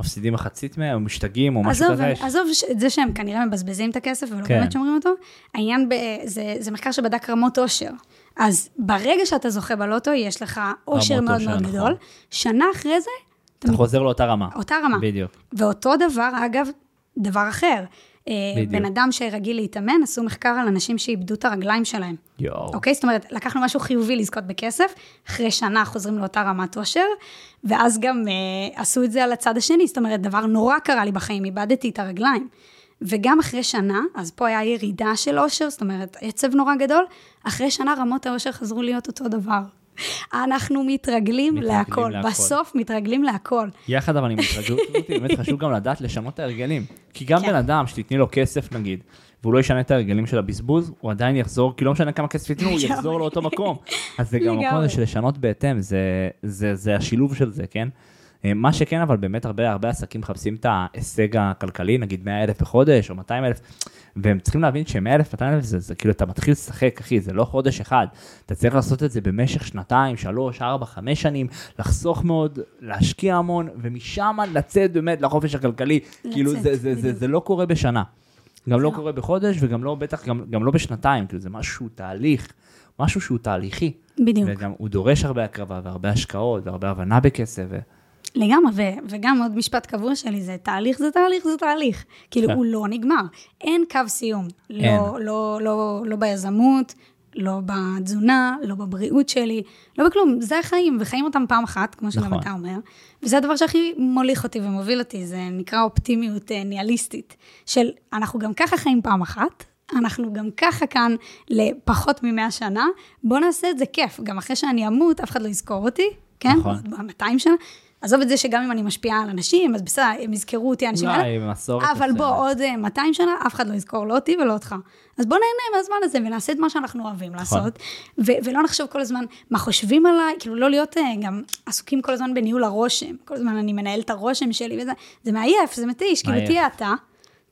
מפסידים מחצית מהם, או משתגעים, או משהו עזוב, כזה. עזוב ש- את זה שהם כנראה מבזבזים את הכסף ולא כן. באמת שומרים אותו, העניין, ב, זה, זה מחקר שבדק רמות אושר. אז ברגע שאתה זוכה בלוטו, יש לך אושר מאוד אושר, מאוד נכון. גדול. שנה אחרי זה, אתה חוזר לאותה רמה. אותה רמה. בדיוק. ואותו דבר, אגב, דבר אחר. אה, בדיוק. בן אדם שרגיל להתאמן, עשו מחקר על אנשים שאיבדו את הרגליים שלהם. יואו. אוקיי? זאת אומרת, לקחנו משהו חיובי לזכות בכסף, אחרי שנה חוזרים לאותה רמת אושר, ואז גם אה, עשו את זה על הצד השני, זאת אומרת, דבר נורא קרה לי בחיים, איבדתי את הרגליים. וגם אחרי שנה, אז פה היה ירידה של אושר, זאת אומרת, עצב נורא גדול, אחרי שנה רמות האושר חזרו להיות אותו דבר. אנחנו מתרגלים, מתרגלים להכל, להכל. בסוף מתרגלים להכל. יחד אבל עם ההתרגלות הזאת, באמת חשוב גם לדעת לשנות את ההרגלים. כי גם כן. בן אדם שתתני לו כסף נגיד, והוא לא ישנה את ההרגלים של הבזבוז, הוא עדיין יחזור, כי לא משנה כמה כסף תתנו, הוא. יחזור לאותו מקום. אז זה גם המקום. הזה של לשנות בהתאם, זה- זה זה השילוב של זה, כן? אה, מה שכן, אבל באמת הרבה הרבה עסקים מחפשים את ההישג הכלכלי, נגיד 100 אלף בחודש או 200 אלף, והם צריכים להבין ש-100 אלף, 200 אלף זה, זה כאילו אתה מתחיל לשחק, אחי, זה לא חודש אחד. אתה צריך לעשות את זה במשך שנתיים, שלוש, ארבע, חמש שנים, לחסוך מאוד, להשקיע המון, ומשם לצאת באמת לחופש הכלכלי. כאילו זה, זה, זה, זה. זה לא קורה בשנה. גם לא לא. קורה בחודש, וגם לא, בטח, גם, גם לא בשנתיים, כאילו זה משהו, תהליך, משהו שהוא תהליכי. בדיוק. וגם הוא דורש הרבה הקרבה והרבה השקעות והרבה הבנה בכסף. ו... לגמרי, ו- וגם עוד משפט קבוע שלי, זה תהליך זה תהליך זה תהליך. כאילו, כן. הוא לא נגמר. אין קו סיום. אין. לא, לא, לא, לא ביזמות, לא בתזונה, לא בבריאות שלי, לא בכלום. זה החיים, וחיים אותם פעם אחת, כמו שגם נכון. אתה אומר. וזה הדבר שהכי מוליך אותי ומוביל אותי, זה נקרא אופטימיות אה, ניהליסטית. של אנחנו גם ככה חיים פעם אחת, אנחנו גם ככה כאן לפחות מ-100 שנה, בואו נעשה את זה כיף. גם אחרי שאני אמות, אף אחד לא יזכור אותי, כן? נכון. עוד 200 שנה. עזוב את זה שגם אם אני משפיעה על אנשים, אז בסדר, הם יזכרו אותי, האנשים האלה. אולי במסורת. אבל בוא. עוד אה, 200 שנה, אף אחד לא יזכור, לא אותי ולא אותך. אז בוא נהנה מהזמן הזה ונעשה את מה שאנחנו אוהבים נכון. לעשות, ולא נחשוב כל הזמן מה חושבים עליי, כאילו לא להיות אה, גם עסוקים כל הזמן בניהול הרושם, כל הזמן אני מנהל את הרושם שלי וזה, זה מעייף, זה מתיש, כאילו. תהיה אתה,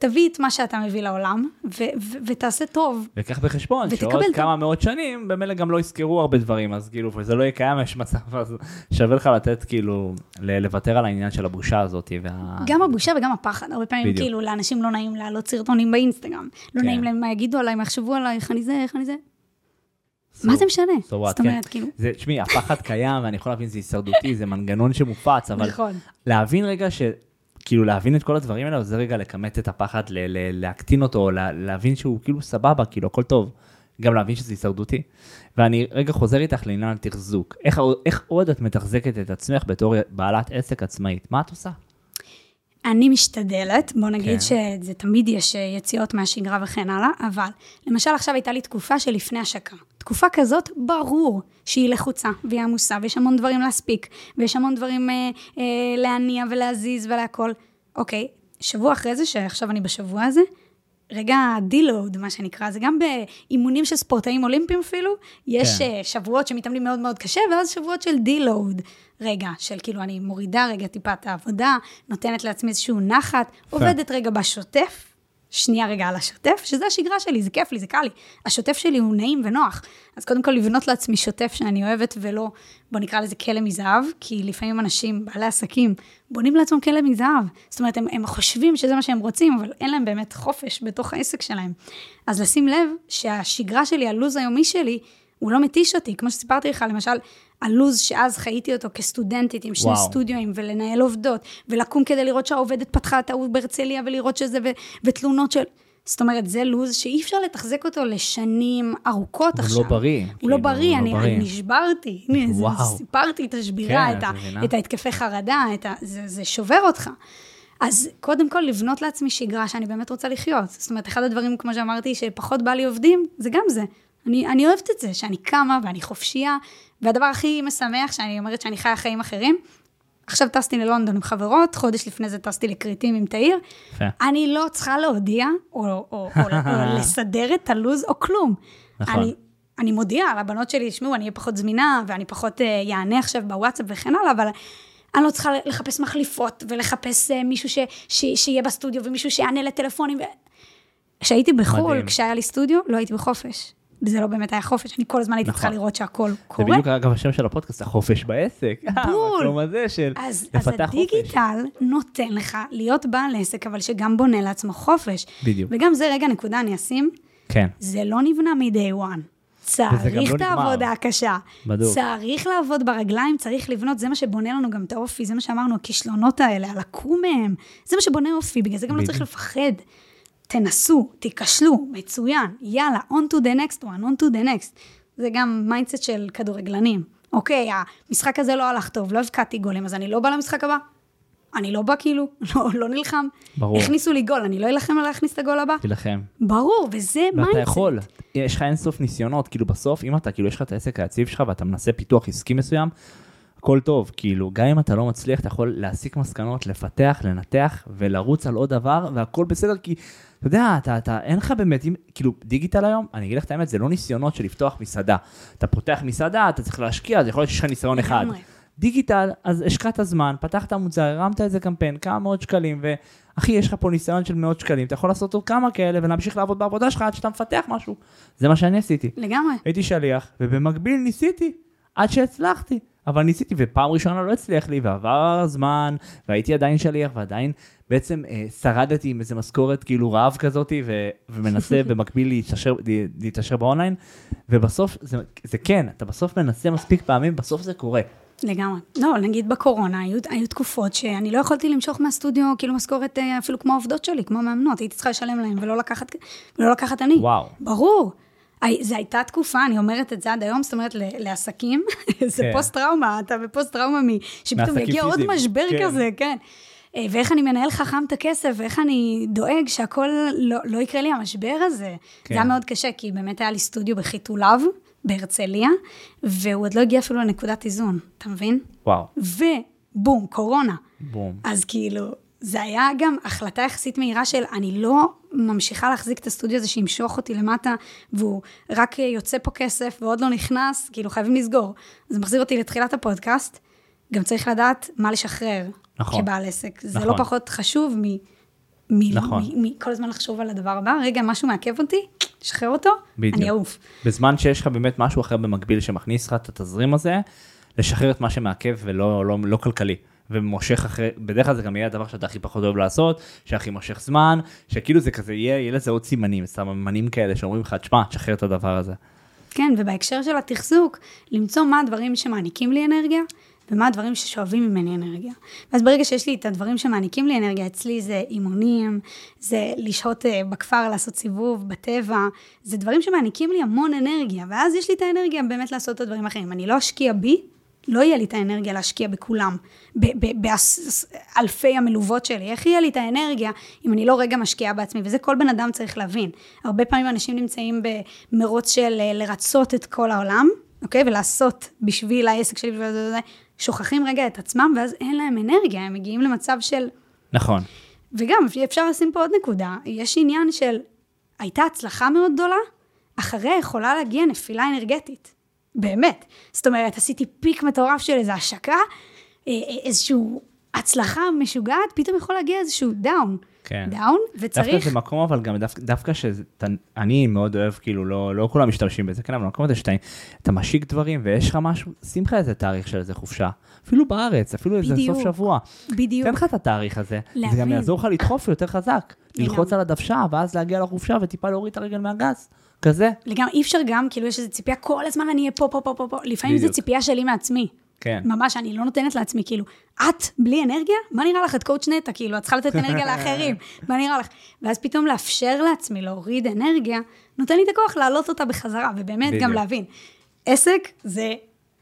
תביא את מה שאתה מביא לעולם, ו- ו- ותעשה טוב. וקח בחשבון שעוד כמה מאות שנים, במילא גם לא יזכרו הרבה דברים, אז כאילו, וזה לא יהיה קיים, יש מצב, אז שווה לך לתת, כאילו, לוותר על העניין של הבושה הזאת, וה... גם הבושה וגם הפחד, הרבה פעמים בדיוק. כאילו לאנשים לא נעים להעלות סרטונים באינסטגרם, לא כן. נעים להם מה יגידו עליי, מה יחשבו עליי, איך אני זה, איך אני זה. So- מה זה משנה? so what, זאת כן. אומרת, כאילו, זה, תשמעי, הפחד קיים, ואני יכול להבין, זה הישרדותי, זה מנגנון שמופץ, אבל נכון. להבין רגע ש... כאילו להבין את כל הדברים האלה, זה רגע לכמת את הפחד, ל- ל- להקטין אותו, לה- להבין שהוא כאילו סבבה, כאילו הכל טוב. גם להבין שזה הישרדותי. ואני רגע חוזר איתך לעניין התחזוק. איך, איך עוד את מתחזקת את עצמך בתור בעלת עסק עצמאית? מה את עושה? אני משתדלת, בוא נגיד כן. שזה תמיד יש אה, יציאות מהשגרה וכן הלאה, אבל למשל עכשיו הייתה לי תקופה של לפני השקה. תקופה כזאת, ברור שהיא לחוצה והיא עמוסה, ויש המון דברים להספיק, ויש המון דברים אה, אה, להניע ולהזיז ולהכל. אוקיי, שבוע אחרי זה, שעכשיו אני בשבוע הזה, רגע דילוד, מה שנקרא, זה גם באימונים של ספורטאים אולימפיים אפילו, יש כן. כן. שבועות שמתאמנים מאוד מאוד קשה, ואז שבועות של דילוד. רגע, של כאילו אני מורידה רגע טיפה את העבודה, נותנת לעצמי איזשהו נחת, עובדת רגע בשוטף, שנייה רגע על השוטף, שזה השגרה שלי, זה כיף לי, זה קל לי. השוטף שלי הוא נעים ונוח. אז קודם כל לבנות לעצמי שוטף שאני אוהבת ולא, בוא נקרא לזה כלא מזהב, כי לפעמים אנשים, בעלי עסקים, בונים לעצמם כלא מזהב. זאת אומרת, הם, הם חושבים שזה מה שהם רוצים, אבל אין להם באמת חופש בתוך העסק שלהם. אז לשים לב שהשגרה שלי, הלו"ז היומי שלי, הוא לא מתיש אותי, כמו שסיפרתי לך, למשל, הלו"ז שאז חייתי אותו כסטודנטית עם שני וואו. סטודיואים, ולנהל עובדות, ולקום כדי לראות שהעובדת פתחה את ההוא בהרצליה, ולראות שזה, ו- ותלונות של... זאת אומרת, זה לו"ז שאי אפשר לתחזק אותו לשנים ארוכות הוא עכשיו. לא בריא, הוא כאילו, לא בריא, הוא לא אני, בריא. אני נשברתי. הנה, וואו. סיפרתי את השבירה, כן, את, ה? את ההתקפי חרדה, את ה, זה, זה שובר אותך. אז קודם כל, לבנות לעצמי שגרה שאני באמת רוצה לחיות. זאת אומרת, אחד הדברים, כמו שאמרתי, שפחות בא לי עובדים, זה גם זה. אני, אני אוהבת את זה, שאני קמה ואני חופשייה, והדבר הכי משמח, שאני אומרת שאני חיה חיים אחרים, עכשיו טסתי ללונדון עם חברות, חודש לפני זה טסתי לכרתים עם תאיר. אני לא צריכה להודיע, או, או, או, או לסדר את הלו"ז, או כלום. נכון. אני, אני מודיעה לבנות שלי, תשמעו, אני אהיה פחות זמינה, ואני פחות אענה עכשיו בוואטסאפ וכן הלאה, אבל אני לא צריכה לחפש מחליפות, ולחפש אה, מישהו ש, ש, שיהיה בסטודיו, ומישהו שיענה לטלפונים. ו... כשהייתי בחו"ל, מדהים. כשהיה לי סטודיו, לא הייתי בחופש. זה לא באמת היה חופש, אני כל הזמן הייתי צריכה נכון. לראות שהכל זה קורה. בדיוק אגב השם של הפודקאסט, החופש בעסק. בול. המקום הזה של אז, אז לפתח חופש. הדיגיטל נותן לך להיות בעל עסק, אבל שגם בונה לעצמו חופש. בדיוק. וגם זה רגע נקודה, אני אשים, כן. זה לא נבנה מ-day one. גם צריך לא את. העבודה הקשה. בדיוק. צריך לעבוד ברגליים, צריך לבנות, זה מה שבונה לנו גם את האופי, זה מה שאמרנו, הכישלונות האלה, הלקום מהם, זה מה שבונה אופי, בגלל זה גם לא צריך. לפחד. תנסו, תיכשלו, מצוין, יאללה, on to the next one, on to the next. זה גם mindset של כדורגלנים. אוקיי, המשחק הזה לא הלך טוב, לא הבקעתי גולים, אז אני לא בא למשחק הבא. אני לא בא כאילו, לא, לא נלחם. ברור. הכניסו לי גול, אני לא אלחם על להכניס את הגול הבא? תילחם. ברור, וזה mindset. ואתה יכול, יש לך אינסוף ניסיונות, כאילו בסוף, אם אתה, כאילו יש לך את העסק היציב שלך ואתה מנסה פיתוח עסקי מסוים, הכל טוב, כאילו, גם אם אתה לא מצליח, אתה יכול להסיק מסקנות, לפתח, לנתח ולרוץ על עוד דבר, והכל בסדר, כי אתה יודע, אתה, אתה, אין לך באמת, אם, כאילו, דיגיטל היום, אני אגיד לך את האמת, זה לא ניסיונות של לפתוח מסעדה. אתה פותח מסעדה, אתה צריך להשקיע, אז יכול להיות שיש לך ניסיון אחד. דיגיטל, אז השקעת זמן, פתחת מוצר, הרמת איזה קמפיין, כמה מאות שקלים, ואחי, יש לך פה ניסיון של מאות שקלים, אתה יכול לעשות עוד כמה כאלה ולהמשיך לעבוד בעבודה שלך עד שאתה מפתח משהו. זה מה שאני עשיתי. לגמרי. הייתי שליח, ובמקביל ניסיתי, עד שהצלחתי. אבל ניסיתי, ופעם ראשונה לא הצליח לי, ועבר הזמן, והייתי עדיין שליח, ועדיין בעצם אה, שרדתי עם איזה משכורת כאילו רעב כזאתי, ו- ומנסה במקביל להתעשר, להתעשר באונליין, ובסוף, זה, זה כן, אתה בסוף מנסה מספיק פעמים, בסוף זה קורה. לגמרי. לא, נגיד בקורונה, היו, היו תקופות שאני לא יכולתי למשוך מהסטודיו, כאילו משכורת אה, אפילו כמו העובדות שלי, כמו מאמנות, הייתי צריכה לשלם להם ולא לקחת, ולא לקחת אני. וואו. ברור. זו הייתה תקופה, אני אומרת את זה עד היום, זאת אומרת, לעסקים, זה כן. פוסט-טראומה, אתה בפוסט-טראומה, מ- שפתאום יגיע עוד משבר כן. כזה, כן. אה, ואיך אני מנהל חכם את הכסף, ואיך אני דואג שהכל לא, לא יקרה לי המשבר הזה. כן. זה היה מאוד קשה, כי באמת היה לי סטודיו בחיתוליו, בהרצליה, והוא עוד לא הגיע אפילו לנקודת איזון, אתה מבין? וואו, ובום, קורונה. בום. אז כאילו, זה היה גם החלטה יחסית מהירה של אני לא ממשיכה להחזיק את הסטודיו הזה שימשוך אותי למטה, והוא רק יוצא פה כסף ועוד לא נכנס, כאילו חייבים לסגור. זה מחזיר אותי לתחילת הפודקאסט, גם צריך לדעת מה לשחרר נכון. כבעל עסק. זה נכון. לא פחות חשוב מ... מ- נכון. מ- מכל הזמן לחשוב על הדבר הבא, רגע, משהו מעכב אותי, שחרר אותו, בדיוק. אני אעוף. בזמן שיש לך באמת משהו אחר במקביל שמכניס לך את התזרים הזה, לשחרר את מה שמעכב ולא לא, לא כלכלי. ומושך אחרי, בדרך כלל זה גם יהיה הדבר שאתה הכי פחות אוהב לעשות, שהכי מושך זמן, שכאילו זה כזה יהיה, יהיה לזה עוד סימנים, סממנים כאלה שאומרים לך, תשמע, תשחרר את הדבר הזה. כן, ובהקשר של התחזוק, למצוא מה הדברים שמעניקים לי אנרגיה, ומה הדברים ששואבים ממני אנרגיה. ואז ברגע שיש לי את הדברים שמעניקים לי אנרגיה, אצלי זה אימונים, זה לשהות אה, בכפר, לעשות סיבוב, בטבע, זה דברים שמעניקים לי המון אנרגיה, ואז יש לי את האנרגיה באמת לעשות את הדברים האחרים. אני לא אשקיע בי, לא יהיה לי את האנרגיה להשקיע בכולם, באלפי המלוות שלי. איך יהיה לי את האנרגיה אם אני לא רגע משקיעה בעצמי? וזה כל בן אדם צריך להבין. הרבה פעמים אנשים נמצאים במרוץ של אה, לרצות את כל העולם, אוקיי? ולעשות בשביל העסק שלי, בשביל זה, זה, זה, שוכחים רגע את עצמם, ואז אין להם אנרגיה, הם מגיעים למצב של... נכון. וגם, אפשר לשים פה עוד נקודה, יש עניין של, הייתה הצלחה מאוד גדולה, אחריה יכולה להגיע נפילה אנרגטית. באמת. זאת אומרת, עשיתי peak מטורף של איזו השקה, אה, אה, איזושהי הצלחה משוגעת, פתאום יכול להגיע איזשהו down. כן. down, דווקא וצריך... זה מקום, אבל גם דווקא, דווקא שאני מאוד אוהב, כאילו, לא, לא כולם משתמשים בזה, כן, אבל במקום הזה שאתה אתה משיק דברים ויש לך משהו, שים לך איזה תאריך של איזה חופשה. אפילו בארץ, אפילו איזה בדיוק. סוף שבוע. בדיוק. תן לך את התאריך הזה, זה גם להבין. יעזור לך לדחוף יותר חזק. ללחוץ. על הדוושה, ואז להגיע לחופשה וטיפה להוריד את הרגל מהגז. כזה. לגמרי, אי אפשר גם, כאילו יש איזו ציפייה, כל הזמן אני אהיה פה, פה, פה, פה, פה. לפעמים זו. ציפייה שלי מעצמי. כן. ממש, אני לא נותנת לעצמי, כאילו, את בלי אנרגיה? מה נראה לך? את קואוצ' נטע, כאילו, את צריכה לתת אנרגיה לאחרים, מה נראה לך? ואז פתאום לאפשר לעצמי להוריד אנרגיה, נותן לי את הכוח להעלות אותה בחזרה, ובאמת גם בדיוק. להבין. עסק זה,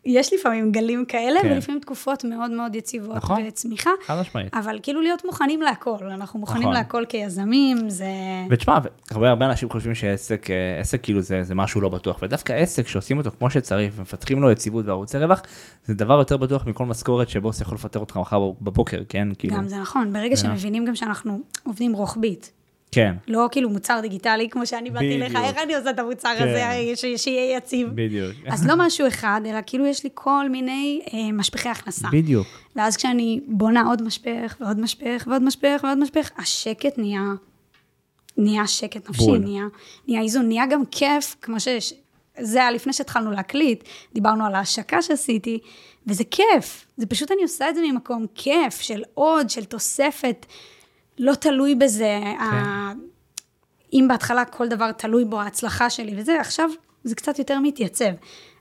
יש לפעמים גלים כאלה, כן. ולפעמים תקופות מאוד מאוד יציבות נכון. וצמיחה, חד משמעית. אבל כאילו להיות מוכנים להכל, אנחנו מוכנים נכון. להכל כיזמים, זה... ותשמע, הרבה הרבה אנשים חושבים שעסק, אה, עסק כאילו זה, זה משהו לא בטוח, ודווקא עסק שעושים אותו כמו שצריך ומפתחים לו יציבות וערוצי רווח, זה דבר יותר בטוח מכל משכורת שבוס יכול לפטר אותך מחר בבוקר, כן? כאילו, גם זה נכון, ברגע זה- שמבינים גם שאנחנו עובדים רוחבית, כן, לא כאילו מוצר דיגיטלי, כמו שאני באתי לך. איך אני עושה את המוצר כן. הזה, ש- שיהיה יציב. בדיוק. אז לא משהו אחד, אלא כאילו יש לי כל מיני אה, משפחי הכנסה. בדיוק. ואז כשאני בונה עוד משפך, ועוד משפך, ועוד משפך, ועוד משפך, השקט נהיה, נהיה שקט נפשי, בול. נהיה, נהיה איזון, נהיה גם כיף, כמו ש... זה היה לפני שהתחלנו להקליט, דיברנו על ההשקה שעשיתי, וזה כיף. זה פשוט אני עושה את זה ממקום כיף, של עוד, של תוספת, לא תלוי בזה. כן. ה... אם בהתחלה כל דבר תלוי בו, ההצלחה שלי וזה, עכשיו זה קצת יותר מתייצב.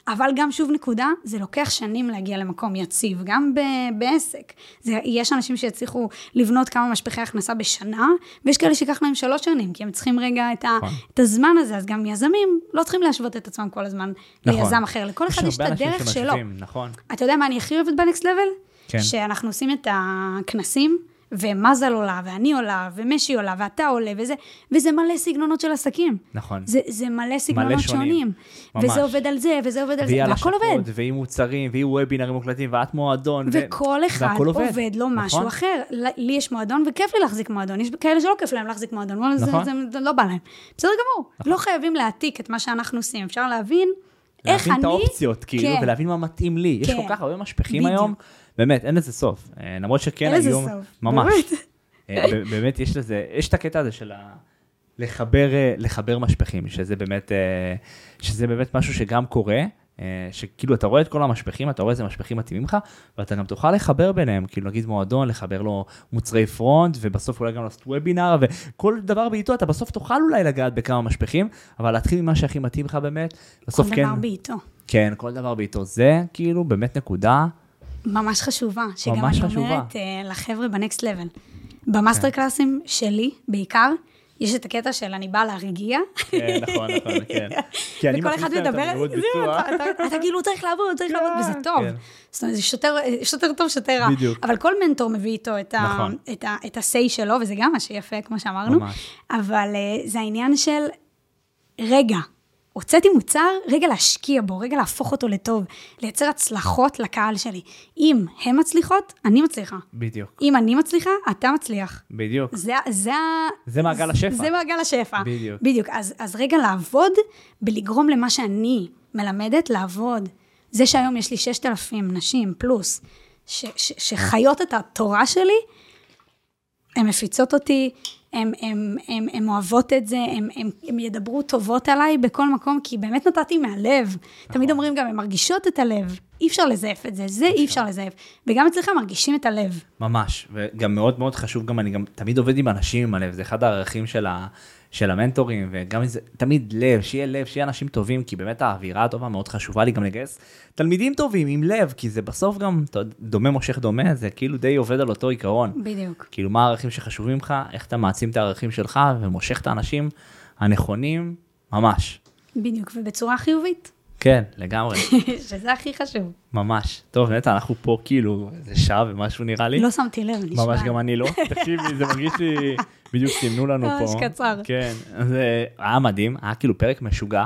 אבל גם שוב נקודה, זה לוקח שנים להגיע למקום יציב, גם ב- בעסק. זה, יש אנשים שיצליחו לבנות כמה משפחי הכנסה בשנה, ויש כאלה שיקח להם שלוש שנים, כי הם צריכים רגע את, ה, נכון. את הזמן הזה, אז גם יזמים לא צריכים להשוות את עצמם כל הזמן נכון. ליזם אחר, לכל אחד יש את הדרך שלו. נכון. אתה יודע מה אני הכי אוהבת בנקסט לבל? כן. שאנחנו עושים את הכנסים, ומזל עולה, ואני עולה, ומשי עולה, ואתה עולה, וזה, וזה מלא סגנונות של עסקים. נכון. זה, זה מלא סגנונות שונים. שונים. ממש. וזה עובד על זה, וזה עובד על זה, והכל השקות, עובד. ויהיו מוצרים, ויהיו וובינרים מוקלטים, ואת מועדון. ו- וכל אחד והכל עובד לו משהו נכון? אחר. ל- לי יש מועדון, וכיף לי להחזיק מועדון. יש כאלה שלא כיף להם להחזיק מועדון, זה- נכון. זה, זה לא בא להם. בסדר גמור. לא חייבים להעתיק את מה שאנחנו עושים, אפשר להבין איך להבין אני... את האופציות, כאילו, כן. ולהבין מה מתאים לי. יש כן. כל כך הרבה משפכים בדיוק. היום, באמת, אין לזה סוף. אה, למרות שכן אין לזה היום, סוף, ממש. באמת. אה, באמת יש לזה, יש את הקטע הזה של ה... לחבר, אה, לחבר משפכים, שזה באמת, שזה באמת משהו שגם קורה, שכאילו אתה רואה את כל המשפכים, אתה רואה איזה משפכים מתאימים לך, ואתה גם תוכל לחבר ביניהם, כאילו נגיד מועדון, לחבר לו מוצרי front, ובסוף אולי גם לעשות וובינר, וכל דבר בעיתו, אתה בסוף תוכל אולי לגעת בכמה משפכים, אבל להתחיל ממה שהכי מתאים לך באמת, בסוף כל כן, דבר בעיתו. כן, כל דבר בעיתו, זה כאילו באמת נקודה, ממש חשובה, שגם ממש אני חשובה. אומרת אה, לחבר'ה ב next level. ב master class ים שלי, בעיקר, יש את הקטע של אני באה להרגיע, כן, נכון, נכון, כן. כי אני וכל מכניס אחד להם את מדבר, המהירות זהו, ביצוע. אתה- כאילו צריך לעבוד, צריך לעבוד, וזה טוב. כן. זאת אומרת, זה שוטר- טוב, שוטר רע. בדיוק. אבל כל מנטור מביא איתו את ה- נכון. את ה- את ה-say שלו, וזה גם מה שיפה, כמו שאמרנו. ממש. אבל אה, זה העניין של, רגע, הוצאתי מוצר, רגע להשקיע בו, רגע להפוך אותו לטוב, לייצר הצלחות לקהל שלי. אם הן מצליחות, אני מצליחה. בדיוק, אם אני מצליחה, אתה מצליח. בדיוק. זה, זה, זה מעגל השפע. זה מעגל השפע. בדיוק. בדיוק. אז, אז רגע לעבוד בלגרום למה שאני מלמדת לעבוד. זה שהיום יש לי 6,000 נשים פלוס, ש, ש, שחיות את התורה שלי, הן מפיצות אותי, הן, אוהבות את זה, הן ידברו טובות עליי בכל מקום, כי באמת נתתי מהלב. נכון. תמיד אומרים גם, הן מרגישות את הלב. אי אפשר לזייף את זה, זה אי אפשר לזייף. וגם אצלך מרגישים את הלב. ממש, וגם מאוד מאוד חשוב, גם אני גם תמיד עובד עם אנשים עם הלב, זה אחד הערכים של, ה, של המנטורים, וגם זה, תמיד לב, שיהיה לב, שיהיה אנשים טובים, כי באמת האווירה הטובה מאוד חשובה לי גם לגייס תלמידים טובים עם לב, כי זה בסוף גם, דומה מושך דומה, זה כאילו די עובד על אותו עיקרון. בדיוק. כאילו מה הערכים שחשובים לך, איך אתה מעצים את הערכים שלך ומושך את האנשים הנכונים, ממש. בדיוק, ובצורה חיובית, כן, לגמרי, שזה הכי חשוב. ממש. טוב, נטע, אנחנו פה כאילו איזה שעה ומשהו נראה לי. לא שמתי לב, נשמע. ממש גם אני לא. תקשיבי, זה מרגיש לי, בדיוק סימנו לנו פה. ממש קצר. כן, זה היה מדהים, היה כאילו פרק משוגע,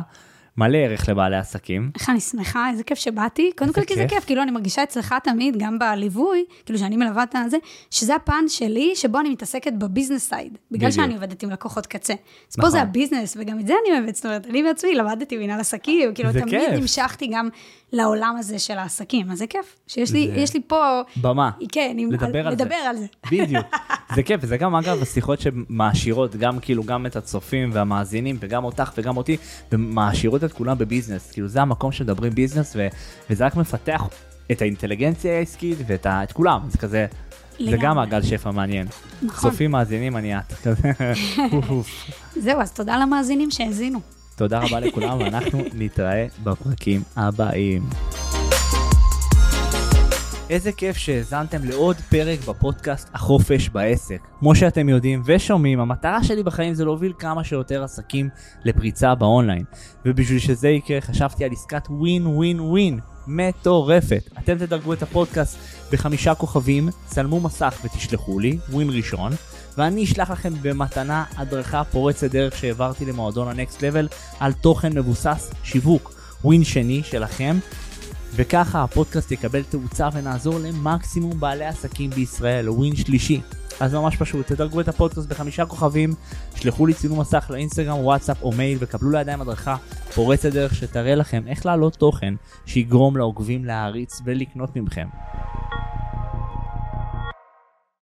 מלא ערך לבעלי עסקים. איך אני שמחה, איזה כיף שבאתי. קודם כל, כי זה כיף. כאילו, אני מרגישה אצלך תמיד, גם בליווי, כאילו, שאני מלווה את הזה, שזה הפן שלי, שבו אני מתעסקת ב business side, בגלל. שאני עובדת עם לקוחות קצה. אז פה נכון. זה ה business, וגם את זה אני אוהבת, זאת אומרת, אני בעצמי למדתי מנהל עסקים, כאילו, זה תמיד. נמשכתי גם לעולם הזה של העסקים, אז זה כיף, שיש לי, זה- יש לי פה, במה. כן, לדבר על זה. לדבר על זה. בדיוק. זה כיף, וזה גם אגב השיחות שמעשירות גם כאילו גם את הצופים והמאזינים וגם אותך וגם אותי, ומעשירות את כולם בביזנס. כאילו זה המקום שמדברים ביזנס, ו- וזה רק מפתח את האינטליגנציה העסקית ואת ה- את כולם. זה כזה, זה לגמרי. גם מעגל שפע מעניין. נכון. צופים מאזינים אני את. כזה. זהו, אז תודה למאזינים שהאזינו. תודה רבה לכולם, ואנחנו נתראה בפרקים הבאים. איזה כיף שהאזנתם לעוד פרק בפודקאסט החופש בעסק. כמו שאתם יודעים ושומעים, המטרה שלי בחיים זה להוביל כמה שיותר עסקים לפריצה באונליין. ובשביל שזה יקרה, חשבתי על עסקת ווין ווין ווין מטורפת. אתם תדרגו את הפודקאסט בחמישה כוכבים, צלמו מסך ותשלחו לי, ווין ראשון, ואני אשלח לכם במתנה הדרכה פורצת דרך שהעברתי למועדון הנקסט לבל על תוכן מבוסס שיווק. ווין שני שלכם, וככה הפודקאסט יקבל תאוצה ונעזור למקסימום בעלי עסקים בישראל, ווין שלישי. אז ממש פשוט, תדרגו את הפודקאסט בחמישה כוכבים, שלחו לי צילום מסך לאינסטגרם, וואטסאפ או מייל וקבלו לידיים הדרכה פורצת דרך שתראה לכם איך להעלות תוכן שיגרום לעוקבים להעריץ ולקנות מכם.